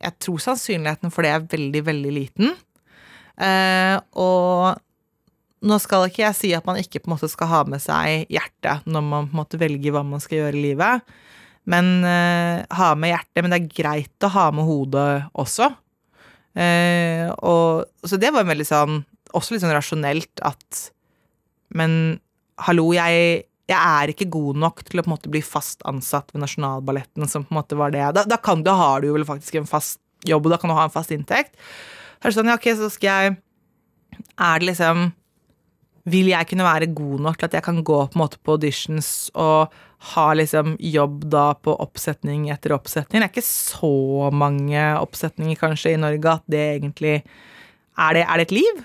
jeg tror sannsynligheten for det er veldig, veldig liten. Eh, og nå skal ikke jeg si at man ikke på en måte skal ha med seg hjertet når man på en måte velger hva man skal gjøre i livet. Men eh, ha med hjertet, men det er greit å ha med hodet også. Eh, og, så det var veldig sånn Også litt sånn rasjonelt at Men hallo, jeg, jeg er ikke god nok til å på en måte bli fast ansatt ved Nasjonalballetten, som på en måte var det. Da, da, kan, da har du jo vel faktisk en fast jobb, og da kan du ha en fast inntekt. Så er det sånn, ja, ok, så skal jeg Er det liksom Vil jeg kunne være god nok til at jeg kan gå på en måte på auditions og ha liksom jobb da på oppsetning etter oppsetning? Det er ikke så mange oppsetninger kanskje i Norge at det egentlig Er det, er det et liv?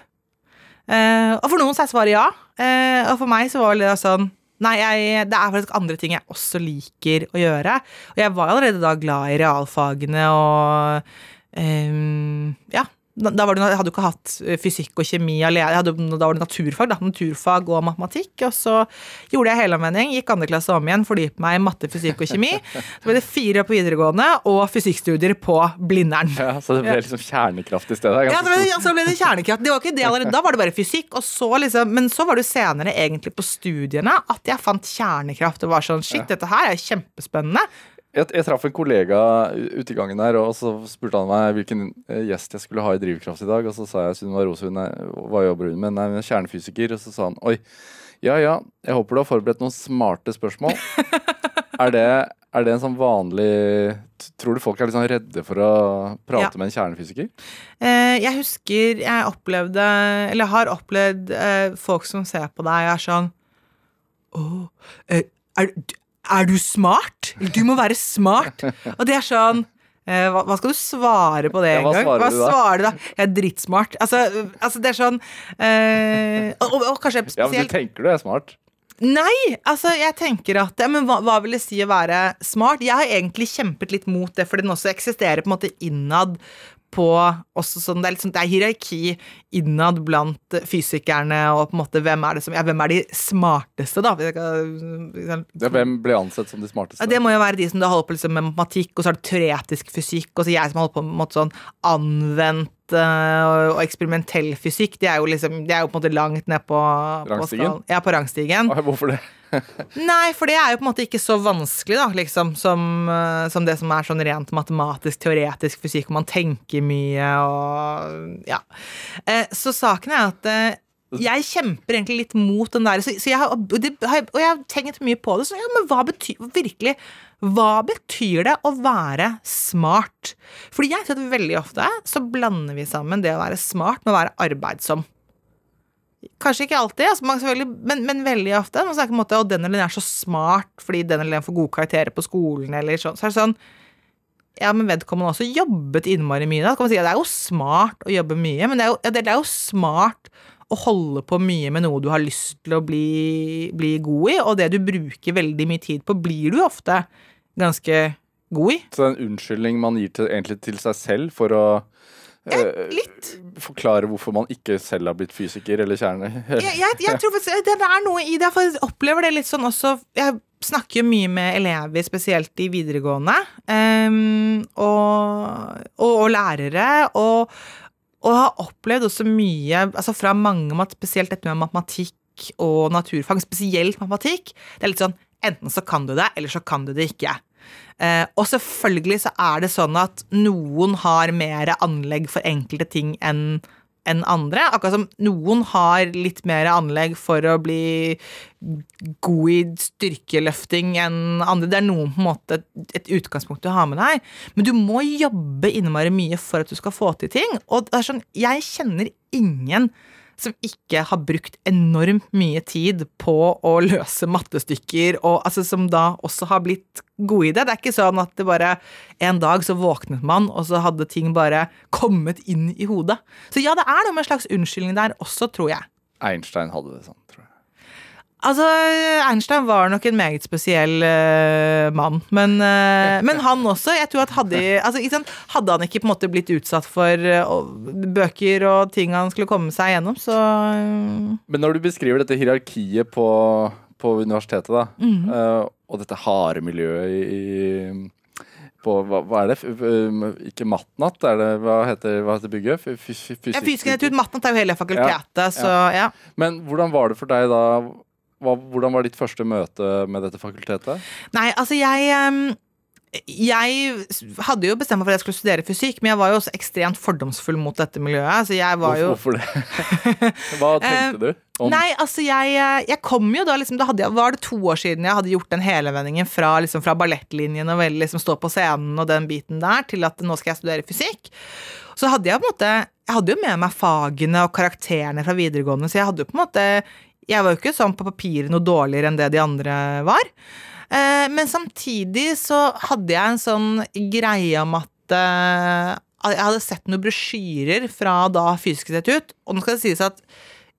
Uh, og for noen så er svaret ja. Uh, og for meg så var det sånn Nei, jeg, det er faktisk andre ting jeg også liker å gjøre. Og jeg var allerede da glad i realfagene og um, Ja. Da, var det, jeg hadde jo ikke hatt eh, fysikk og kjemi alene. Hadde, da var det naturfag, da. Naturfag og matematikk. Og så gjorde jeg helomvending, gikk andre klasse om igjen, fordypet meg i matte, fysikk og kjemi. Så ble det fire på videregående og fysikkstudier på Blindern. Ja, så det ble liksom kjernekraft i stedet. Ja, ble, det, ja, så ble det kjernekraft. Det var ikke det allerede. Da var det bare fysikk. Og så liksom, men så var det jo senere egentlig på studiene at jeg fant kjernekraft og var sånn Shit, dette her er kjempespennende. Jeg, jeg traff en kollega ute i gangen der, og så spurte han meg hvilken eh, gjest jeg skulle ha i Drivkraft i dag. Og så sa jeg Sunniva Rosund, hva jobber hun med? Nei, hun er kjernefysiker. Og så sa han oi, ja ja, jeg håper du har forberedt noen smarte spørsmål. er, det, er det en sånn vanlig Tror du folk er sånn redde for å prate Ja. med en kjernefysiker? Eh, jeg husker jeg opplevde, eller har opplevd eh, folk som ser på deg og er sånn Å, er er, er du smart? Du må være smart. Og det er sånn eh, hva, hva skal du svare på det Ja, hva svarer Hva du svarer du da? Jeg er drittsmart. Altså, altså det er sånn eh, og, og, og kanskje Ja, men du tenker du er smart? Nei, altså jeg tenker at Men hva, hva vil det si å være smart? Jeg har egentlig kjempet litt mot det, fordi den også eksisterer på en måte innad på sånn, det, er liksom, det er hierarki innad blant fysikerne, og på en måte hvem er det som ja, hvem er de smarteste, da? Ja, hvem ble ansett som de smarteste? Ja, det må jo være de som da holder på liksom, med matematikk, og så er det teoretisk fysikk, og så jeg som holder på med måte, sånn anvendt uh, og eksperimentell fysikk. Det er jo liksom, det er jo på en måte langt ned på Rangstigen? På ja, på rangstigen. Hvorfor det? Nei, for det er jo på en måte ikke så vanskelig, da, liksom, som, uh, som det som er sånn rent matematisk, teoretisk fysikk, hvor man tenker mye og Ja. Uh, så saken er at jeg kjemper egentlig litt mot den der, så, så jeg og jeg har tenkt mye på det. Så ja, men hva betyr virkelig Hva betyr det å være smart? Fordi jeg tror at veldig ofte så blander vi sammen det å være smart med å være arbeidsom. Kanskje ikke alltid, altså, men, men, veldig ofte. Man snakker om at den eller den er så smart fordi den eller den får gode karakterer på skolen, eller sånn. Så er det sånn ja, men vedkommende har også jobbet innmari mye. Da kan man si at Det er jo smart å jobbe mye, men det er jo, det er jo smart å holde på mye med noe du har lyst til å bli, bli, god i, og det du bruker veldig mye tid på, blir du ofte ganske god i. Så det er en unnskyldning man gir til, egentlig til seg selv for å eh, Litt. Forklare hvorfor man ikke selv har blitt fysiker eller kjerne... jeg, jeg, jeg, tror faktisk det er noe i det. Jeg opplever det litt sånn også Jeg snakker jo mye med elever, spesielt i videregående, um, og, og, og lærere. og og har opplevd også mye altså fra mange, spesielt dette med matematikk og naturfag, spesielt matematikk. Det er litt sånn enten så kan du det, eller så kan du det ikke. Eh, og selvfølgelig så er det sånn at noen har mer anlegg for enkelte ting enn enn andre. Akkurat som noen har litt mer anlegg for å bli god i styrkeløfting enn andre. Det er noen på en måte et utgangspunkt du har med deg. Men du må jobbe innmari mye for at du skal få til ting. Og det er sånn, jeg kjenner ingen som ikke har brukt enormt mye tid på å løse mattestykker, og altså, som da også har blitt gode i det. Det er ikke sånn at det bare en dag så våknet man, og så hadde ting bare kommet inn i hodet. Så ja, det er noe med en slags unnskyldning der også, tror jeg. Einstein hadde det sånn, tror jeg. Altså, Einstein var nok en meget spesiell uh, mann. Men, uh, men, han også. jeg tror at Hadde, altså, hadde han ikke på en måte blitt utsatt for uh, bøker og ting han skulle komme seg gjennom, så Men når du beskriver dette hierarkiet på, på universitetet, da, mm -hmm. og dette harde miljøet i, på, hva, hva, er det? Ikke Matnat, er det, hva heter, hva heter bygget? Fysikk, ja, Fysisk institutt. Matnat er jo hele fakultetet, ja, så ja. Men hvordan var det for deg da hva, hvordan var ditt første møte med dette fakultetet? Nei, altså jeg um jeg hadde jo bestemt meg for at jeg skulle studere fysikk, men jeg var jo også ekstremt fordomsfull mot dette miljøet. Så jeg var jo Hvorfor det? Hva tenkte du? Om... Nei, altså jeg, jeg, kom jo da liksom, da jeg, Var det to år siden jeg hadde gjort den helevendingen fra, liksom, fra ballettlinjen og vel liksom stå på scenen og den biten der, til at nå skal jeg studere fysikk. Så hadde jeg på en måte Jeg hadde jo med meg fagene og karakterene fra videregående, så jeg hadde jo på en måte jeg var jo ikke sånn på papiret noe dårligere enn det de andre var. Eh, men samtidig så hadde jeg en sånn greie om at eh, jeg hadde sett noen brosjyrer fra da Fysisk institutt, og nå skal det sies at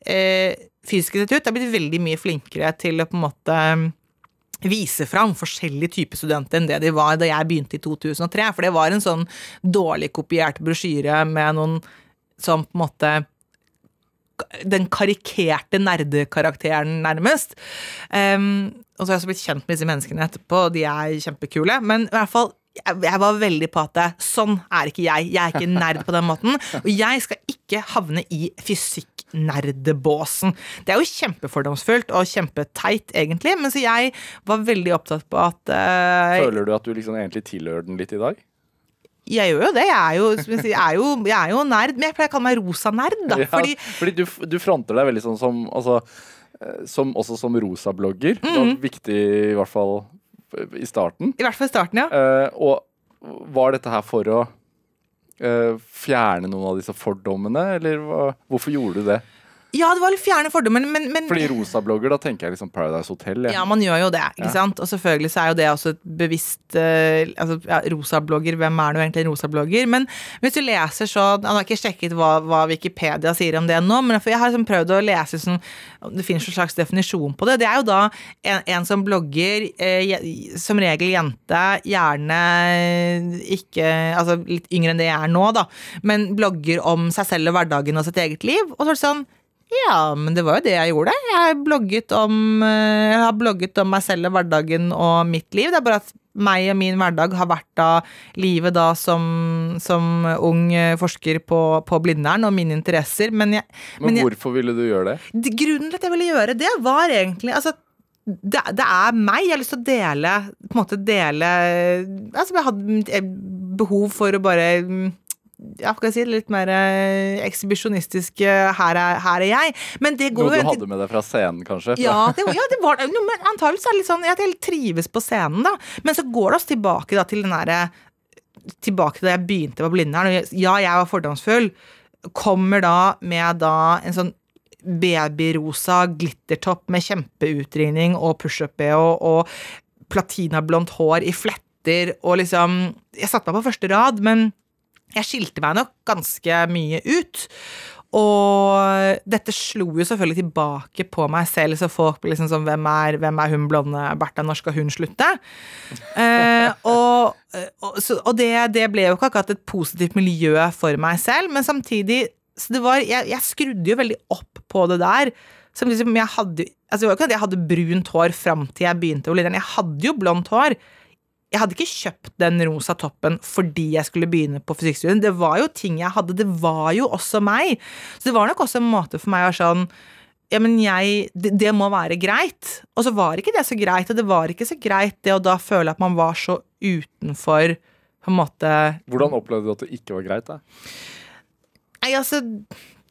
eh, Fysisk institutt er blitt veldig mye flinkere til å på en måte vise fram forskjellige typer studenter enn det de var da jeg begynte i 2003. For det var en sånn dårlig kopiert brosjyre med noen som på en måte den karikerte nerdekarakteren, nærmest. Um, og så har jeg også blitt kjent med disse menneskene etterpå, og de er kjempekule. Men i hvert fall, jeg, jeg var veldig på at sånn er ikke jeg. Jeg er ikke nerd på den måten. Og jeg skal ikke havne i fysikknerdebåsen. Det er jo kjempefordomsfullt og kjempeteit, egentlig, men så jeg var veldig opptatt på at uh, Føler du at du liksom egentlig tilhører den litt i dag? Jeg gjør jo det. Jeg er jo, jeg er jo, jeg er jo nerd. Men jeg pleier å kalle meg rosa-nerd. da. Ja, fordi, fordi du, du, fronter deg veldig sånn som altså, eh, som, Også som rosa-blogger. Mm -hmm. Viktig i hvert fall i starten. I hvert fall i starten, ja. Uh, og var dette her for å uh, fjerne noen av disse fordommene, eller hva, hvorfor gjorde du det? Ja, det var litt fjerne fordommer, men, men Fordi rosablogger, da tenker jeg liksom Paradise Hotel. Ja, ja man gjør jo det, ikke Ja. sant. Og selvfølgelig så er jo det også et bevisst uh, altså, ja, Rosablogger, hvem er nå egentlig en rosablogger? Men hvis du leser så Jeg har ikke sjekket hva, hva Wikipedia sier om det nå, men jeg har liksom prøvd å lese sånn Det finnes en slags definisjon på det. Det er jo da en, en som blogger, eh, som regel jente, gjerne ikke Altså litt yngre enn det jeg er nå, da, men blogger om seg selv og hverdagen og sitt eget liv. Og så er det sånn ja, men det var jo det jeg gjorde. Jeg har blogget om, eh, jeg har blogget om meg selv og hverdagen og mitt liv. Det er bare at meg og min hverdag har vært da livet da som, som ung eh, forsker på, på Blindern og mine interesser. Men, jeg, Men, men jeg, hvorfor ville du gjøre det? grunnen til at jeg ville gjøre det, var egentlig altså, det, det er meg. Jeg har lyst til å dele På en måte dele Altså, jeg hadde behov for å bare mm, ja, hva si, litt mer eh, ekshibisjonistisk eh, her, er- her er jeg. Men det går Noe du hadde med deg fra scenen, kanskje? ja, det, ja, det var no, men Antagelig så er det litt sånn at jeg trives på scenen, da. Men så går det oss tilbake da, til den derre Tilbake da jeg begynte på Blindern. og Ja, jeg var fordomsfull. Kommer da med da en sånn babyrosa glittertopp med kjempeutringning og pushup-bh og platinablondt hår i fletter og liksom Jeg satte meg på første rad, men jeg skilte meg nok ganske mye ut. Og dette slo jo selvfølgelig tilbake på meg selv, så folk ble liksom sånn Hvem er, hvem er hun blonde Bertha, når skal hun slutte? Eh, og og, så, og det, det ble jo ikke akkurat et positivt miljø for meg selv, men samtidig så det var, jeg, jeg skrudde jo veldig opp på det der. Som liksom jeg hadde, altså det var jo ikke at jeg hadde brunt hår fram til jeg begynte på den, Jeg hadde jo blondt hår. Jeg hadde ikke kjøpt den rosa toppen fordi jeg skulle begynne på fysikkstudien. Det var jo ting jeg hadde. Det var jo også meg. Så det var nok også en måte for meg å være sånn ja, men jeg, det, det må være greit. Og så var ikke det så greit, og det var ikke så greit det å da føle at man var så utenfor på en måte Hvordan opplevde du at det ikke var greit? da? Nei, altså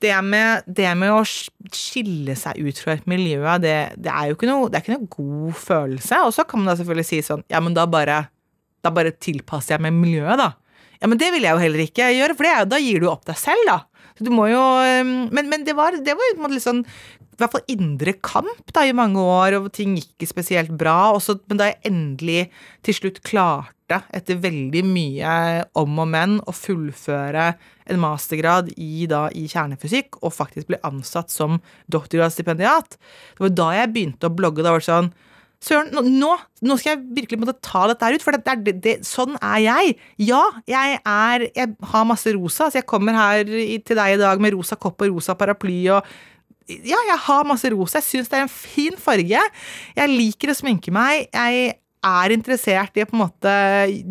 det med, det med å skille seg ut fra et miljø, det, det er jo ikke noe, det er ikke noe god følelse. Og så kan man da selvfølgelig si sånn Ja, men da bare, da bare tilpasser jeg meg miljøet, da. Ja, men det vil jeg jo heller ikke gjøre, for da gir du opp deg selv, da. Så du må jo Men, men det var, det var litt sånn i hvert fall indre kamp da i mange år, og ting gikk ikke spesielt bra. Også, men da jeg endelig til slutt klarte, etter veldig mye om og men, å fullføre en mastergrad i, da, i kjernefysikk, og faktisk ble ansatt som doktorgradsstipendiat, det var da jeg begynte å blogge. Da var det sånn Søren, nå, nå, skal jeg virkelig måtte ta dette her ut, for det, det, det, sånn er jeg. Ja, jeg er Jeg har masse rosa, så jeg kommer her til deg i dag med rosa kopp og rosa paraply og ja, jeg har masse rosa. Jeg syns det er en fin farge. Jeg liker å sminke meg. Jeg er interessert i på en måte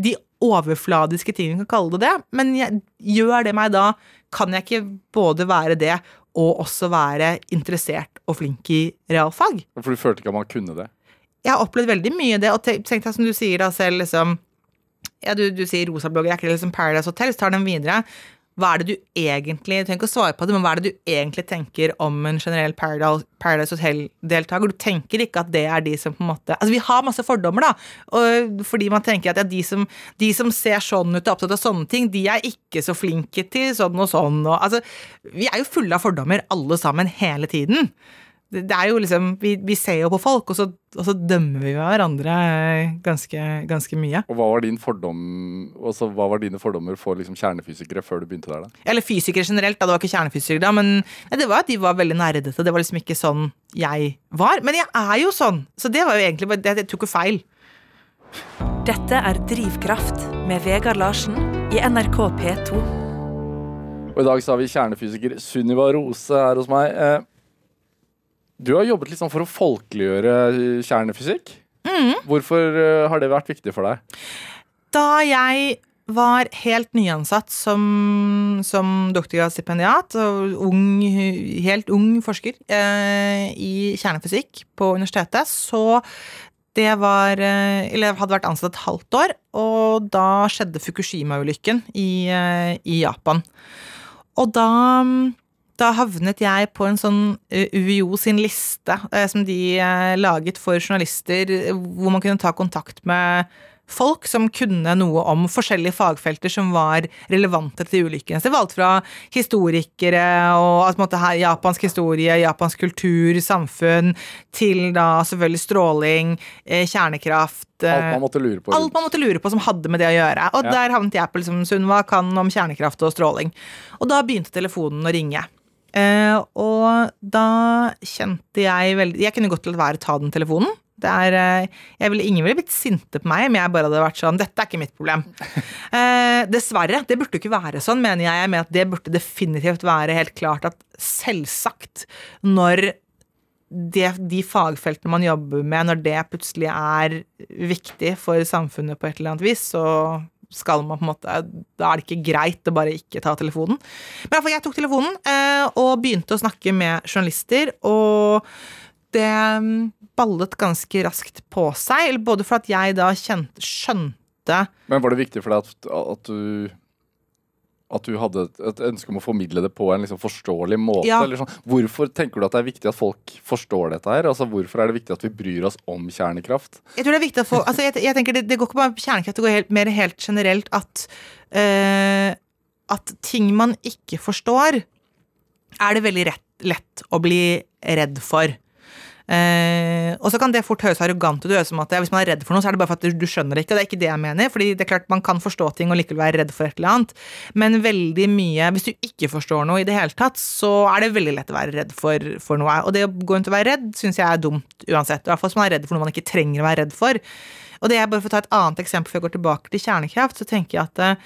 de overfladiske tingene, kan kalle det det. Men jeg, gjør det meg da, kan jeg ikke både være det og også være interessert og flink i realfag. For du følte ikke at man kunne det? Jeg har opplevd veldig mye det, og tenk deg som du sier da selv, liksom ja, du, du sier rosablogger, er ikke det liksom Paradise Hotel? Så tar den videre. Hva er det du egentlig Du trenger ikke å svare på det, men hva er det du egentlig tenker om en generell Paradise, Hotel-deltaker? Du tenker ikke at det er de som på en måte Altså, vi har masse fordommer, da. Fordi man tenker at ja, de, som, de som ser sånn ut og er opptatt av sånne ting, de er ikke så flinke til sånn og sånn. Og, altså, vi er jo fulle av fordommer, alle sammen, hele tiden. Det, det er jo liksom Vi, vi ser jo på folk, og så, og så dømmer vi hverandre ganske, ganske mye. Og hva var, din fordom, også, hva var dine fordommer for liksom, kjernefysikere før du begynte der? da? Eller fysikere generelt, da. Det var ikke kjernefysikere da, men det var at de var veldig nerdete. Det var liksom ikke sånn jeg var. Men jeg er jo sånn, så det var jo egentlig bare det, Jeg tok jo feil. Dette er Drivkraft med Vegard Larsen i NRK P2. Og I dag så har vi kjernefysiker Sunniva Rose her hos meg. Eh, du har jobbet litt sånn for å folkeliggjøre kjernefysikk. kjernefysikk. Hvorfor eh, har det vært viktig for deg? Da jeg var helt nyansatt som, som doktorgradsstipendiat, og ung, helt ung forsker eh, i kjernefysikk på universitetet, så det var eh, Eller jeg hadde vært ansatt et halvt år, og da skjedde Fukushima-ulykken i, eh, i Japan. Og da da havnet jeg på en sånn eh, UiO sin liste eh, som de eh, laget for journalister, hvor man kunne ta kontakt med folk som kunne noe om forskjellige fagfelter som var relevante til ulykken. Så det var alt fra historikere og altså, måte, her, japansk historie, japansk kultur, samfunn, til da selvfølgelig stråling, kjernekraft. Alt man måtte lure på. Alt man måtte lure på som hadde med det å gjøre. Og Ja. der havnet jeg på liksom, Sunniva kan om kjernekraft og stråling. Og da begynte telefonen å ringe. Eh, og da kjente jeg veldig Jeg kunne godt latt være å ta den telefonen. Det er, eh, jeg ville, ingen ville blitt sinte på meg om jeg bare hadde vært sånn Dette er ikke mitt problem. Eh, dessverre. Det burde ikke være sånn, mener jeg. med at det burde definitivt være helt klart at selvsagt når det, de fagfeltene man jobber med, når det plutselig er viktig for samfunnet på et eller annet vis, så skal man på en måte Da er det ikke greit å bare ikke ta telefonen. Men iallfall, jeg tok telefonen eh, og begynte å snakke med journalister, og det mm, ballet ganske raskt på seg. Både for at jeg da kjente, skjønte Men var det viktig for deg at, at du at du hadde et, et ønske om å formidle det på en liksom forståelig måte? Ja. Eller sånn. Hvorfor tenker du at det er viktig at folk forstår dette her? Altså, Hvorfor er det viktig at vi bryr oss om kjernekraft? Jeg tror det er viktig at folk altså jeg, jeg tenker det, det går ikke bare på kjernekraft, det går helt, mer helt generelt at eh, At ting man ikke forstår, er det veldig rett, lett å bli redd for. Eh, og så kan det fort høres arrogant ut. som at Hvis man er redd for noe, så er det bare for at du skjønner det ikke. og Det er ikke det jeg mener. fordi det er klart Man kan forstå ting og likevel være redd for et eller annet. Men veldig mye Hvis du ikke forstår noe i det hele tatt, så er det veldig lett å være redd for, for noe. Og det å gå rundt og være redd syns jeg er dumt uansett. I hvert fall hvis man er redd for noe man ikke trenger å være redd for. Og det er bare for å ta et annet eksempel før jeg går tilbake til kjernekraft, så tenker jeg at eh,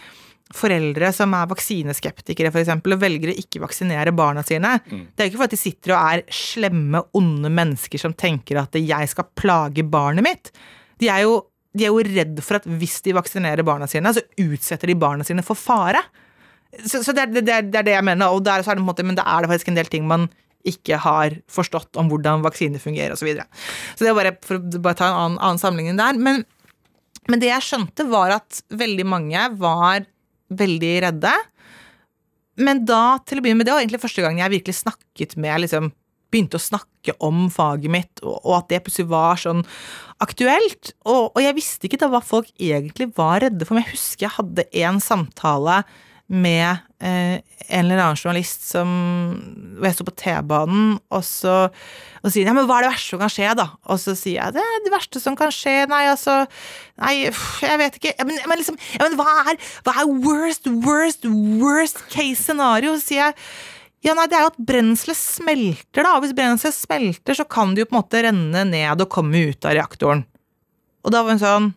foreldre som er vaksineskeptikere for eksempel, og velger å ikke vaksinere barna sine. Det er jo ikke for at de sitter og er slemme, onde mennesker som tenker at jeg skal plage barnet mitt. De er jo, de er jo redd for at hvis de vaksinerer barna sine, så utsetter de barna sine for fare. Så, så det, er, det, er, det er det jeg mener. Og der så er det på en måte, men da er det faktisk en del ting man ikke har forstått om hvordan vaksiner fungerer osv. Så, videre. så det er bare for å bare ta en annen, annen sammenligning der. Men, men det jeg skjønte, var at veldig mange var veldig redde. Men da, til å begynne med, det var egentlig første gang jeg virkelig snakket med liksom, Begynte å snakke om faget mitt, og, og at det plutselig var sånn aktuelt. Og, og jeg visste ikke da hva folk egentlig var redde for, men jeg husker jeg hadde en samtale med eh, en eller annen journalist som Og jeg sto på T-banen, og så og sier ja, men hva er det verste som kan skje, da? Og så sier jeg det, er det verste som kan skje, nei, altså Nei, jeg vet ikke. Men, men liksom, ja, men hva er, hva er worst, worst, worst case scenario? Sier jeg ja, nei, det er jo at brenselet smelter, da. Og hvis brenselet smelter, så kan det jo på en måte renne ned og komme ut av reaktoren. Og da var hun sånn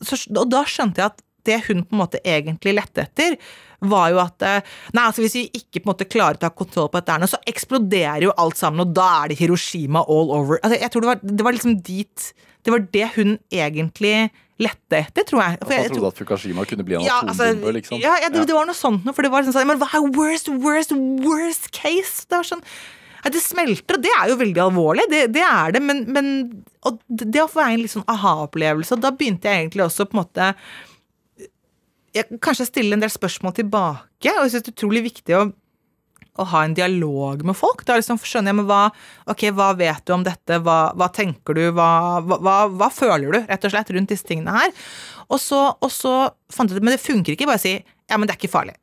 så, Og da skjønte jeg at det hun på en måte egentlig lette etter, var jo at eh, Nei, altså hvis vi ikke på en måte klarer å ta kontroll på dette, så eksploderer jo alt sammen, og da er det Hiroshima all over. Altså, jeg tror det var, det var liksom dit Det var det hun egentlig lette etter, tror jeg. For jeg, jeg tror- trodde at Fukushima kunne bli en ja, altså, liksom? ja, ja, det, det var noe sånt noe, for det var liksom sånn Men hva er worst, worst, worst case? Det var sånn nei, Det smelter, og det er jo veldig alvorlig, det, det er det, men, men det, det var en litt sånn aha-opplevelse, og da begynte jeg egentlig også på en måte jeg, Kanskje stille en del spørsmål tilbake, og jeg synes det er utrolig viktig å å ha en dialog med folk. Da liksom skjønner jeg, men hva, ok, hva vet du om dette, hva, hva tenker du, hva, hva føler du, rett og slett, rundt disse tingene her? Og så, og så fant jeg ut, men det funker ikke bare å si, ja, men det er ikke farlig.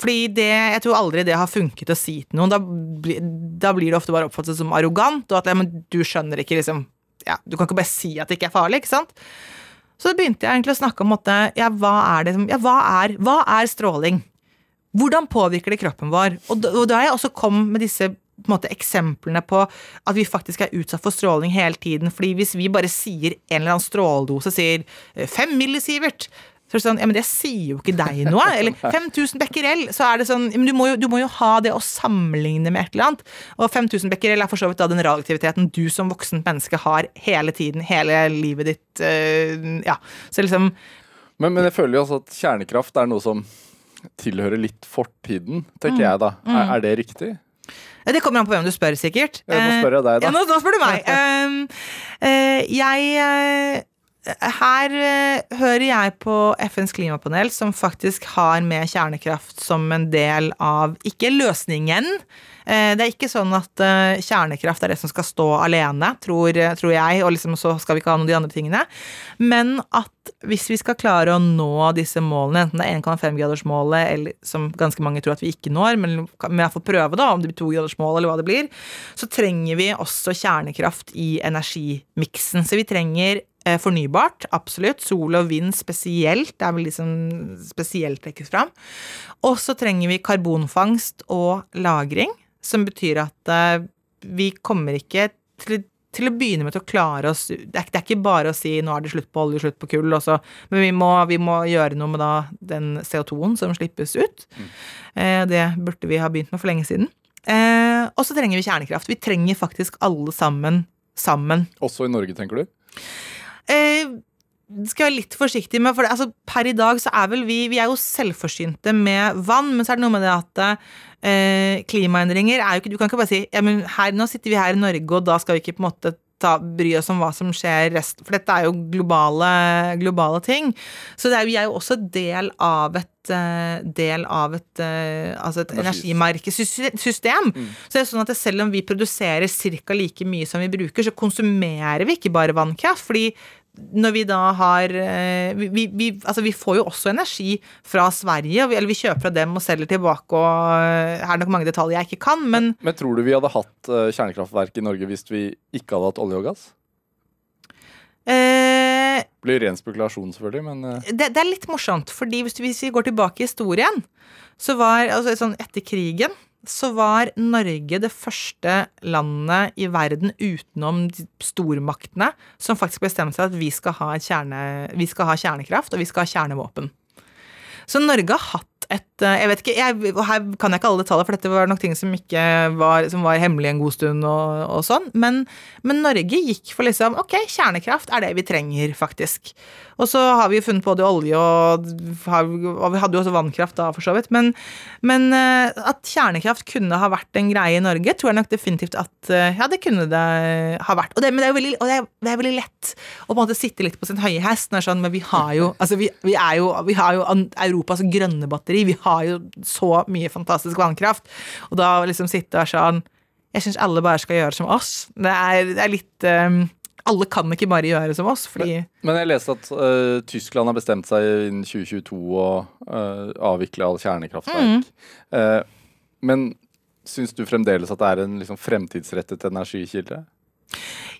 Fordi det, jeg tror aldri det har funket å si til noen, da, bli, da blir det ofte bare oppfattet som arrogant, og at ja, men du skjønner ikke liksom, ja, du kan ikke bare si at det ikke er farlig, ikke sant? Så da begynte jeg egentlig å snakke om måtte, ja, hva er det, ja, hva er, hva er stråling? Hvordan påvirker det kroppen vår? Og og da jeg også kommet med disse på måte, eksemplene på at vi faktisk er utsatt for stråling hele tiden. fordi hvis vi bare sier en eller annen stråledose, sier eh, fem millisievert, så er det sånn, ja, men det sier jo ikke deg noe. Eller 5000 becquerel, så er det sånn, men du må, jo, du må jo ha det å sammenligne med et eller annet. Og 5000 becquerel er for så vidt da den radioaktiviteten du som voksent menneske har hele tiden, hele livet ditt. Øh, ja, så liksom Men, men jeg føler jo også at kjernekraft er noe som tilhører litt fortiden, tenker Mm. jeg da. Er, er det riktig? Det kommer an på hvem du spør, sikkert. Ja, nå spør jeg deg, da. Ja, nå, nå spør du meg. Eh, jeg, eh, her eh, hører jeg på FNs klimapanel, som faktisk har med kjernekraft som en del av Ikke løsningen. Eh, det er ikke sånn at eh, kjernekraft er det som skal stå alene, tror, tror jeg, og liksom så skal vi ikke ha noen av de andre tingene. Men at hvis vi skal klare å nå disse målene, enten det er 1,5-gradersmålet, eller som ganske mange tror at vi ikke når, men vi får prøve da, om det blir 2-gradersmål eller hva det blir, så trenger vi også kjernekraft i energimiksen. Så vi trenger fornybart, absolutt. Sol og vind spesielt. Det er vel liksom spesielt trekkes fram. Og så trenger vi karbonfangst og -lagring, som betyr at uh, vi kommer ikke til, til, å begynne med til å klare oss det er, det er, ikke bare å si 'nå er det slutt på olje, slutt på kull', også, men vi må, vi må, gjøre noe med da den CO2-en som slippes ut. Mm. Uh, det burde vi ha begynt med for lenge siden. Og så trenger vi kjernekraft. Vi trenger faktisk alle sammen sammen. Også i Norge, tenker du? Eh, skal være litt forsiktig med, for det, altså, per i dag så er vel vi Vi er jo selvforsynte med vann, men så er det noe med det at eh, klimaendringer er jo ikke Du kan ikke bare si ja, nå sitter vi her i Norge, og da skal vi ikke på en måte ta, bry oss om hva som skjer rest For dette er jo globale, globale ting. Så er, vi er jo også del av et eh, del av et, eh, altså et energimarkedssystem. Mm. Så det er sånn at selv om vi produserer ca. like mye som vi bruker, så konsumerer vi ikke bare vannkraft. fordi når vi da har eh, vi, vi, altså vi, får jo også energi fra Sverige, eller vi kjøper fra dem og selger tilbake, og eh, her er nok mange detaljer jeg ikke kan, men Men tror du vi hadde hatt eh, kjernekraftverk i Norge hvis vi ikke hadde hatt olje og gass? Eh, blir ren spekulasjon, selvfølgelig, men det, det, er litt morsomt, fordi hvis vi går tilbake i historien, så var altså sånn etter krigen så var Norge det første landet i verden utenom stormaktene som faktisk bestemte seg at vi skal kjerne, vi skal ha kjernekraft og vi skal ha kjernevåpen. Så Norge har hatt et Jeg vet ikke, jeg, her kan jeg ikke alle detaljer, for dette var nok ting som var, som var hemmelig en god stund og, og sånn, men, men, Norge gikk for liksom Ok, kjernekraft er det vi trenger, faktisk. Og så har vi jo funnet både olje og, og vi hadde jo også vannkraft da, for så vidt. Men, men, eh, at kjernekraft kunne ha vært en greie i Norge, tror jeg nok definitivt at eh, ja, det kunne det ha vært. Og det, men det er jo veldig, det er, det er veldig lett å på en måte sitte litt på sin høye hest. Sånn, men vi har jo, altså vi, vi, jo, vi har jo Europas grønne batteri. Vi har jo så mye fantastisk vannkraft. Og da liksom sitte og sånn Jeg syns alle bare skal gjøre som oss. Det er, det er litt um, alle kan ikke bare gjøre som oss, fordi Men, men jeg leste at uh, Tyskland har bestemt seg innen 2022 å uh, avvikle all kjernekraftverk. Mm. Uh, men syns du fremdeles at det er en liksom, fremtidsrettet energikilde?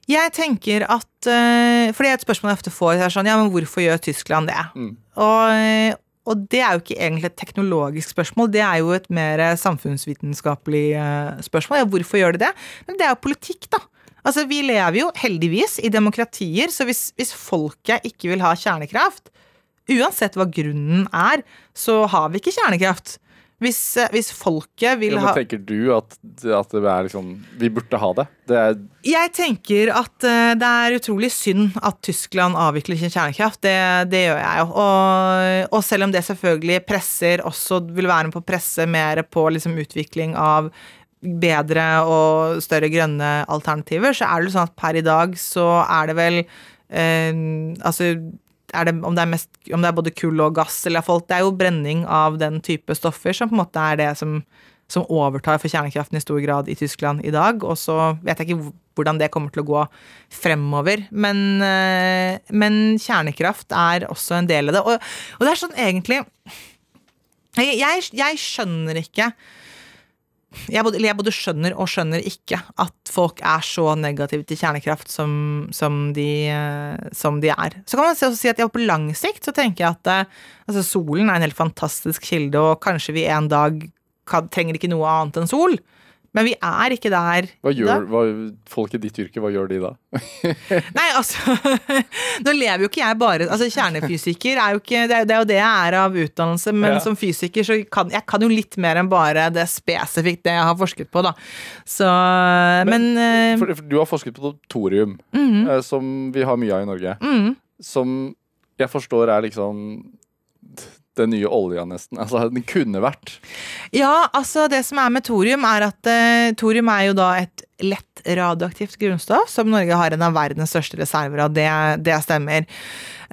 Jeg tenker at For det er et spørsmål jeg ofte får. Er sånn, ja, men hvorfor gjør Tyskland det? Mm. Og, og, det er jo ikke egentlig et teknologisk spørsmål, det er jo et mer samfunnsvitenskapelig spørsmål. Ja, hvorfor gjør de det? Men det er jo politikk, da. Altså, Vi lever jo heldigvis i demokratier, så hvis, hvis folket ikke vil ha kjernekraft, uansett hva grunnen er, så har vi ikke kjernekraft. Hvis, eh, hvis folket vil ja, men Tenker du at, at, det er liksom Vi burde ha det? det er jeg tenker at uh, det er utrolig synd at Tyskland avvikler sin kjernekraft. Det, det gjør jeg jo. Og, og, selv om det selvfølgelig presser også vil være med på å presse mer på liksom, utvikling av bedre og større grønne alternativer, så er det sånn at per i dag så er det vel eh, Altså er det, om, det er mest, om, det er både kull og gass eller folk, Det er jo brenning av den type stoffer som på en måte er det som, som overtar for kjernekraften i stor grad i Tyskland i dag. Og så vet jeg ikke hvordan det kommer til å gå fremover. Men, eh, men kjernekraft er også en del av det. Og, og det er sånn egentlig jeg, jeg, jeg skjønner ikke jeg både, jeg både, skjønner og skjønner ikke at folk er så negative til kjernekraft som, som, de, eh, som de, er. Så kan man også si at ja, på lang sikt så tenker jeg at eh, altså, solen er en helt fantastisk kilde, og kanskje vi en dag kan, trenger ikke noe annet enn sol. Men vi er ikke der. Hva gjør hva, folk i ditt yrke, hva gjør de da? Nei, altså Nå lever jo ikke jeg bare Altså Kjernefysiker er jo ikke Det er, det er jo det jeg er av utdannelse, men ja. som fysiker så kan jeg kan jo litt mer enn bare det spesifikt det jeg har forsket på, da. Så Men, men eh, for, for, Du har forsket på thorium, mm -hmm. som vi har mye av i Norge. Mm. Som jeg forstår er liksom den nye olja, nesten. Altså, den kunne vært. Ja, altså det som er med thorium, er at uh, thorium er jo da et lett radioaktivt grunnstoff, som Norge har en av verdens største reserver av. Det, det stemmer.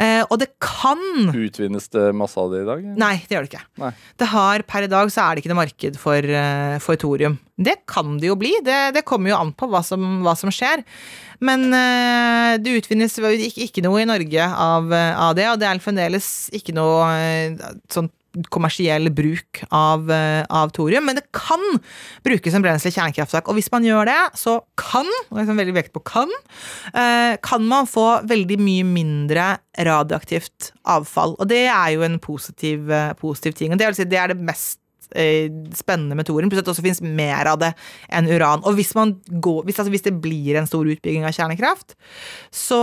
Eh, og det kan Utvinnes det masse av det i dag? Nei, det gjør det ikke. Nei. Det har, Per i dag så er det ikke noe marked for, eh, for thorium. Det kan det jo bli, det, det kommer jo an på hva som, hva som skjer. Men eh, det utvinnes ikke, ikke noe i Norge av, eh, av det, og det er fremdeles ikke noe sånt sånn kommersiell bruk av, eh, av thorium, men det kan brukes som brensel i kjernekraftverk. Og hvis man gjør det, så kan, er veldig vekt på kan, eh, kan man få veldig mye mindre radioaktivt avfall. Og det er jo en positiv, eh, positiv ting. Og det, vil si, det er det mest spennende med thorium, pluss at det også finnes mer av det enn uran. Og hvis, går, hvis, altså hvis det blir en stor utbygging av kjernekraft, så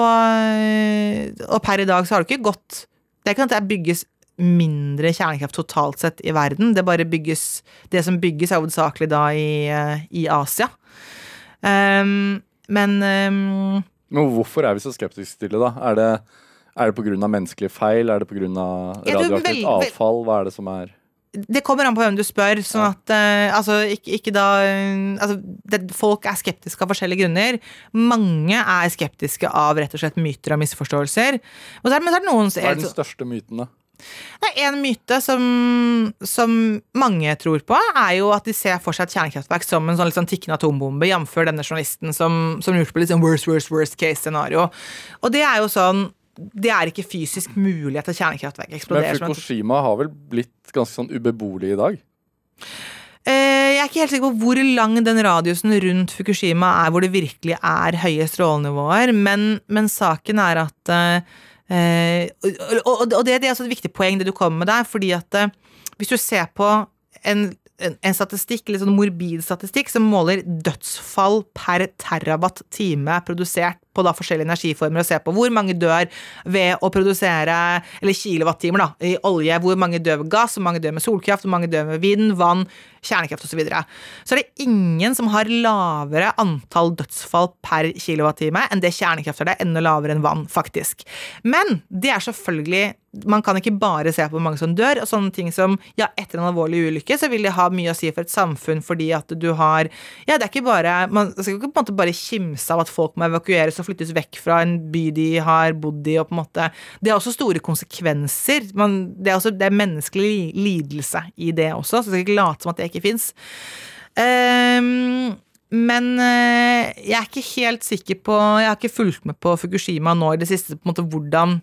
Og per i dag så har det ikke gått Det er ikke sånn at det bygges mindre kjernekraft totalt sett i verden. Det bare bygges Det som bygges, er hovedsakelig da i, eh, i Asia. Um, men um, Men hvorfor er vi så skeptiske til det, da? Er det, er det pga. menneskelige feil? Er det pga. Radioaktivt avfall? Hva er det som er det kommer an på hvem du spør. Sånn at uh, Altså, ikke, ikke da uh, altså, det, Folk er skeptiske av forskjellige grunner. Mange er skeptiske av rett og slett myter og misforståelser. Og så er, men så er det noen Hva er den største myten, da? Det er en myte som, som mange tror på, er jo at de ser for seg et kjernekraftverk som en sånn, sånn tikkende atombombe, jf. denne journalisten som, som lurte på sånn worst, worst, worst case scenario. Og det er jo sånn Det er ikke fysisk mulig at et kjernekraftverk eksploderer. Men Fukushima har vel blitt ganske sånn ubeboelig i dag? Eh, Jeg er ikke helt sikker på hvor lang den radiusen rundt Fukushima er hvor det virkelig er høye strålenivåer, men, men saken er at eh, og, det, det er også et viktig poeng det du kommer med der, fordi at eh, hvis du ser på en, en, statistikk, litt sånn morbid statistikk, som måler dødsfall per terawatt-time produsert på da forskjellige energiformer, og se på hvor mange dør ved å produsere Eller kilowattimer, da, i olje. Hvor mange dør ved gass, hvor mange dør med solkraft, hvor mange dør med vind, vann, kjernekraft osv. Så, videre. så er det ingen som har lavere antall dødsfall per kilowattime enn det kjernekraft er. Det er enda lavere enn vann, faktisk. Men det er selvfølgelig man kan ikke bare se på hvor mange som dør, og sånne ting som ja, etter en alvorlig ulykke så vil det ha mye å si for et samfunn fordi at du har Ja, det er ikke bare Man skal ikke på en måte bare kimse av at folk må evakueres og flyttes vekk fra en by de har bodd i, og på en måte Det er også store konsekvenser. Man, det, er også, det er menneskelig lidelse i det også, så jeg skal ikke late som at det ikke fins. men eh, jeg er ikke helt sikker på Jeg har ikke fulgt med på Fukushima nå i det siste, på en måte hvordan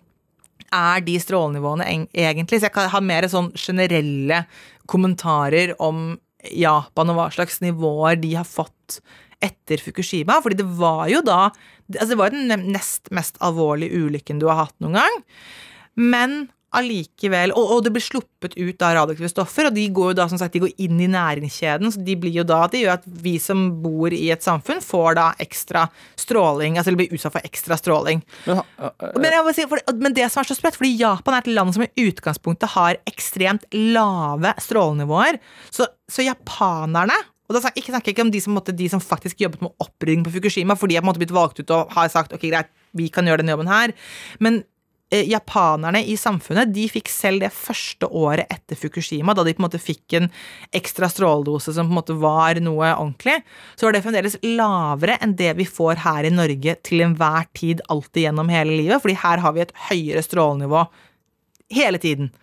er de strålenivåene egentlig? Så jeg kan ha mer sånn generelle kommentarer om Japan og hva slags nivåer de har fått etter Fukushima. Fordi det var jo da altså Det var jo den nest mest alvorlige ulykken du har hatt noen gang. Men allikevel og, og det blir sluppet ut av radioaktive stoffer, og de går jo da som sagt de går inn i næringskjeden. Så de blir jo da Det gjør at vi som bor i et samfunn, får da ekstra stråling. Altså det blir utsatt for ekstra stråling. Men, ha- eh, Men, si, for, men det som er så sprøtt, fordi Japan er et land som i utgangspunktet har ekstremt lave strålenivåer. Så, så japanerne og da snakker jeg ikke om de som, måtte, de som faktisk jobbet med opprydding på Fukushima, for de har på en måte blitt valgt ut og har sagt ok, greit, vi kan gjøre denne jobben her. Men eh, japanerne i samfunnet de fikk selv det første året etter Fukushima, da de på en måte fikk en ekstra stråledose som på en måte var noe ordentlig, så var det fremdeles lavere enn det vi får her i Norge til enhver tid, alltid gjennom hele livet. fordi her har vi et høyere strålenivå hele tiden.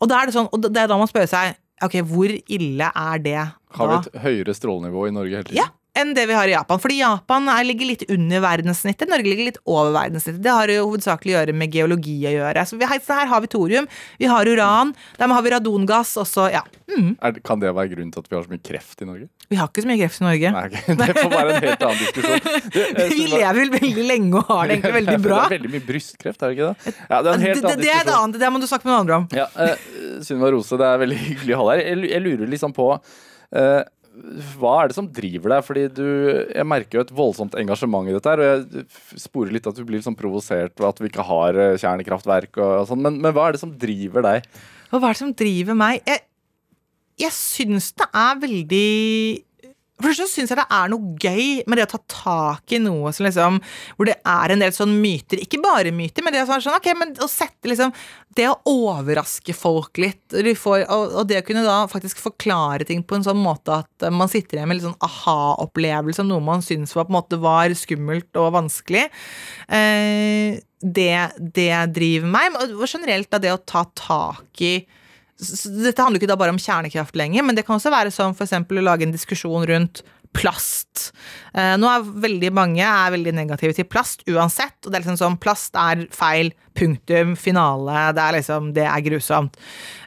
Og da er det sånn, og det er da man spør seg ok, hvor ille er det har vi et høyere strålenivå i Norge hele tiden? Ja, enn det vi har i Japan. Fordi Japan er, ligger litt under verdenssnittet, Norge ligger litt over verdenssnittet. Det har jo hovedsakelig å gjøre med geologi å gjøre. Så vi, her, her har vi thorium, vi har uran, der har vi radongass, også, ja. Mm, Er, kan det være grunnen til at vi har så mye kreft i Norge? vi har ikke så mye kreft i Norge. Nei, det får være en helt annen diskusjon. Det, eh, Vi lever vel veldig lenge og har det egentlig veldig bra. Det er veldig mye brystkreft, er det ikke det? Ja, det er en helt det, annen det et diskusjon. annet, det må du snakke med noen andre om. Ja, uh, Sunniva Rose, det er veldig hyggelig å ha deg her. Jeg, jeg lurer liksom på eh, hva er det som driver deg? Fordi du, Jeg merker jo et voldsomt engasjement i dette. her, Og jeg sporer litt at du blir sånn provosert ved at vi ikke har eh, kjernekraftverk. og, og sånn, men, men hva er det som driver deg? Hva er det som driver meg? Jeg, jeg syns det er veldig For så syns jeg det er noe gøy med det å ta tak i noe som liksom, hvor det er en del sånn myter. Ikke bare myter, men det, er sånn, ok, men å sette liksom Det å overraske folk litt, får, og, og, det å kunne da faktisk forklare ting på en sånn måte at man sitter igjen med litt sånn aha-opplevelse om noe man syns var, på en måte var skummelt og vanskelig. Eh, det, det driver meg. Og generelt da det å ta tak i dette handler ikke da bare om kjernekraft lenger, men det kan også være som f.eks. å lage en diskusjon rundt plast. Eh, nå er veldig mange er veldig negative til plast uansett. og det er liksom sånn, Plast er feil. Punktum. Finale. Det er liksom, det er grusomt.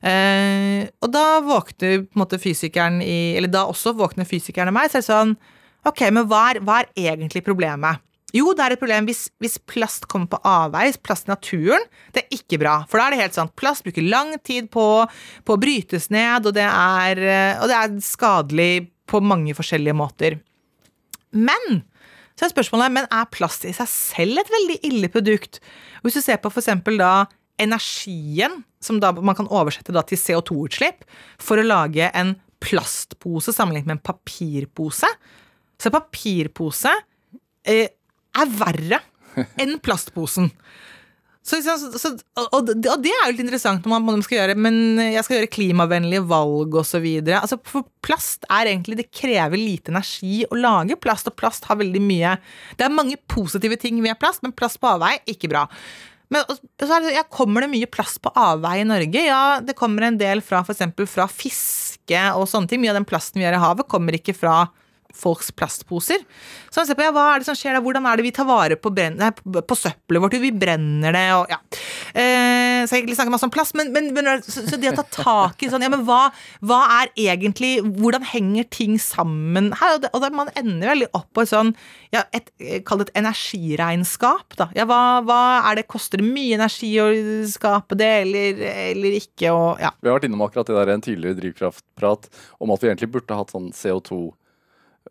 Eh, og da våkner på en måte fysikeren i Eller da også våkner fysikeren i meg. Så er det sånn Ok, men hva er, hva er egentlig problemet? Jo, det er et problem hvis, hvis plast kommer på avveis. plast i naturen. Det er ikke bra. For da er det helt sant. Plast bruker lang tid på, på å brytes ned, og det, er, og det er skadelig på mange forskjellige måter. Men så er spørsmålet men er plast i seg selv et veldig ille produkt. Hvis du ser på f.eks. da energien, som da man kan oversette da til CO2-utslipp, for å lage en plastpose sammenlignet med en papirpose, så papirpose eh, er verre enn plastposen. Så, så, og, det, er jo litt interessant når man, skal gjøre Men jeg skal gjøre klimavennlige valg osv. Altså, for plast er egentlig Det krever lite energi å lage plast, og plast har veldig mye Det er mange positive ting ved plast, men plast på avvei ikke bra. Men så det, ja, Kommer det mye plast på avvei i Norge? Ja, det kommer en del fra f.eks. fra fiske og sånne ting. Mye av den plasten vi gjør i havet, kommer ikke fra folks plastposer. Så man ser på ja, hva er det som skjer da, hvordan er det vi tar vare på, nei, på søppelet vårt, vi brenner det og ja. Eh, så jeg egentlig snakker masse om plast, men, men, men så, så, det å ta tak i sånn, ja, men hva, hva, er egentlig Hvordan henger ting sammen her? Og, det, og det, man ender veldig opp på et sånn ja, et, Kall det et energiregnskap, da. Ja, hva, hva er det, koster det mye energi å skape det, eller, eller ikke, og ja. Vi har vært innom akkurat det der en tidligere drivkraftprat om at vi egentlig burde hatt sånn CO2 uh,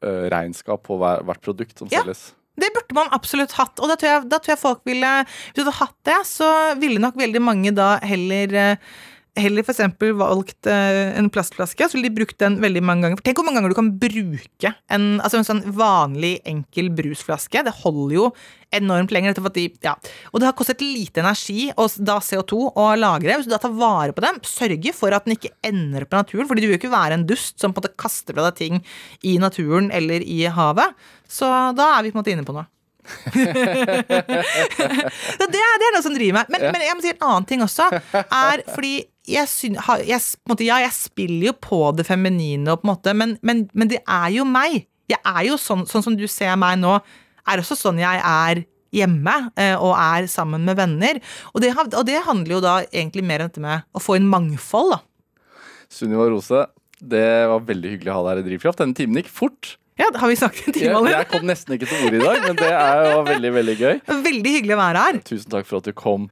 regnskap på hver, hvert produkt som ja. selges. Det burde man absolutt hatt. Og da tror, jeg, da tror jeg folk ville Hvis du hadde hatt det, så ville nok veldig mange da heller uh, heller f.eks. valgt eh, en plastflaske, så ville de brukt den veldig mange ganger. For Tenk hvor mange ganger du kan bruke en, altså en sånn vanlig, enkel brusflaske. Det holder jo enormt lenger. De, ja. Og det har kostet lite energi, og da CO2, å lagre. Hvis du da tar vare på dem, sørge for at den ikke ender på naturen. fordi du vil jo ikke være en dust som på en måte kaster fra deg ting i naturen eller i havet. Så da er vi på en måte inne på noe. Det, det, er noe som driver meg. Men, ja. men, jeg må si en annen ting også. Er fordi jeg, syn, jeg, måte, ja, jeg spiller jo på det feminine, på måte, men, men, men, det er jo meg. Jeg er jo sånn, sånn som du ser meg nå, er også sånn jeg er hjemme eh, og er sammen med venner. Og det, og det, handler jo da egentlig mer om dette med å få inn mangfold, da. Sunniva Rose, det var veldig hyggelig å ha deg her i Drivkraft. Denne timen gikk fort. Ja, har vi snakket en time allerede? Jeg, jeg kom nesten ikke til orde i dag, men det er jo veldig, veldig gøy. Veldig hyggelig å være her. Tusen takk for at du kom.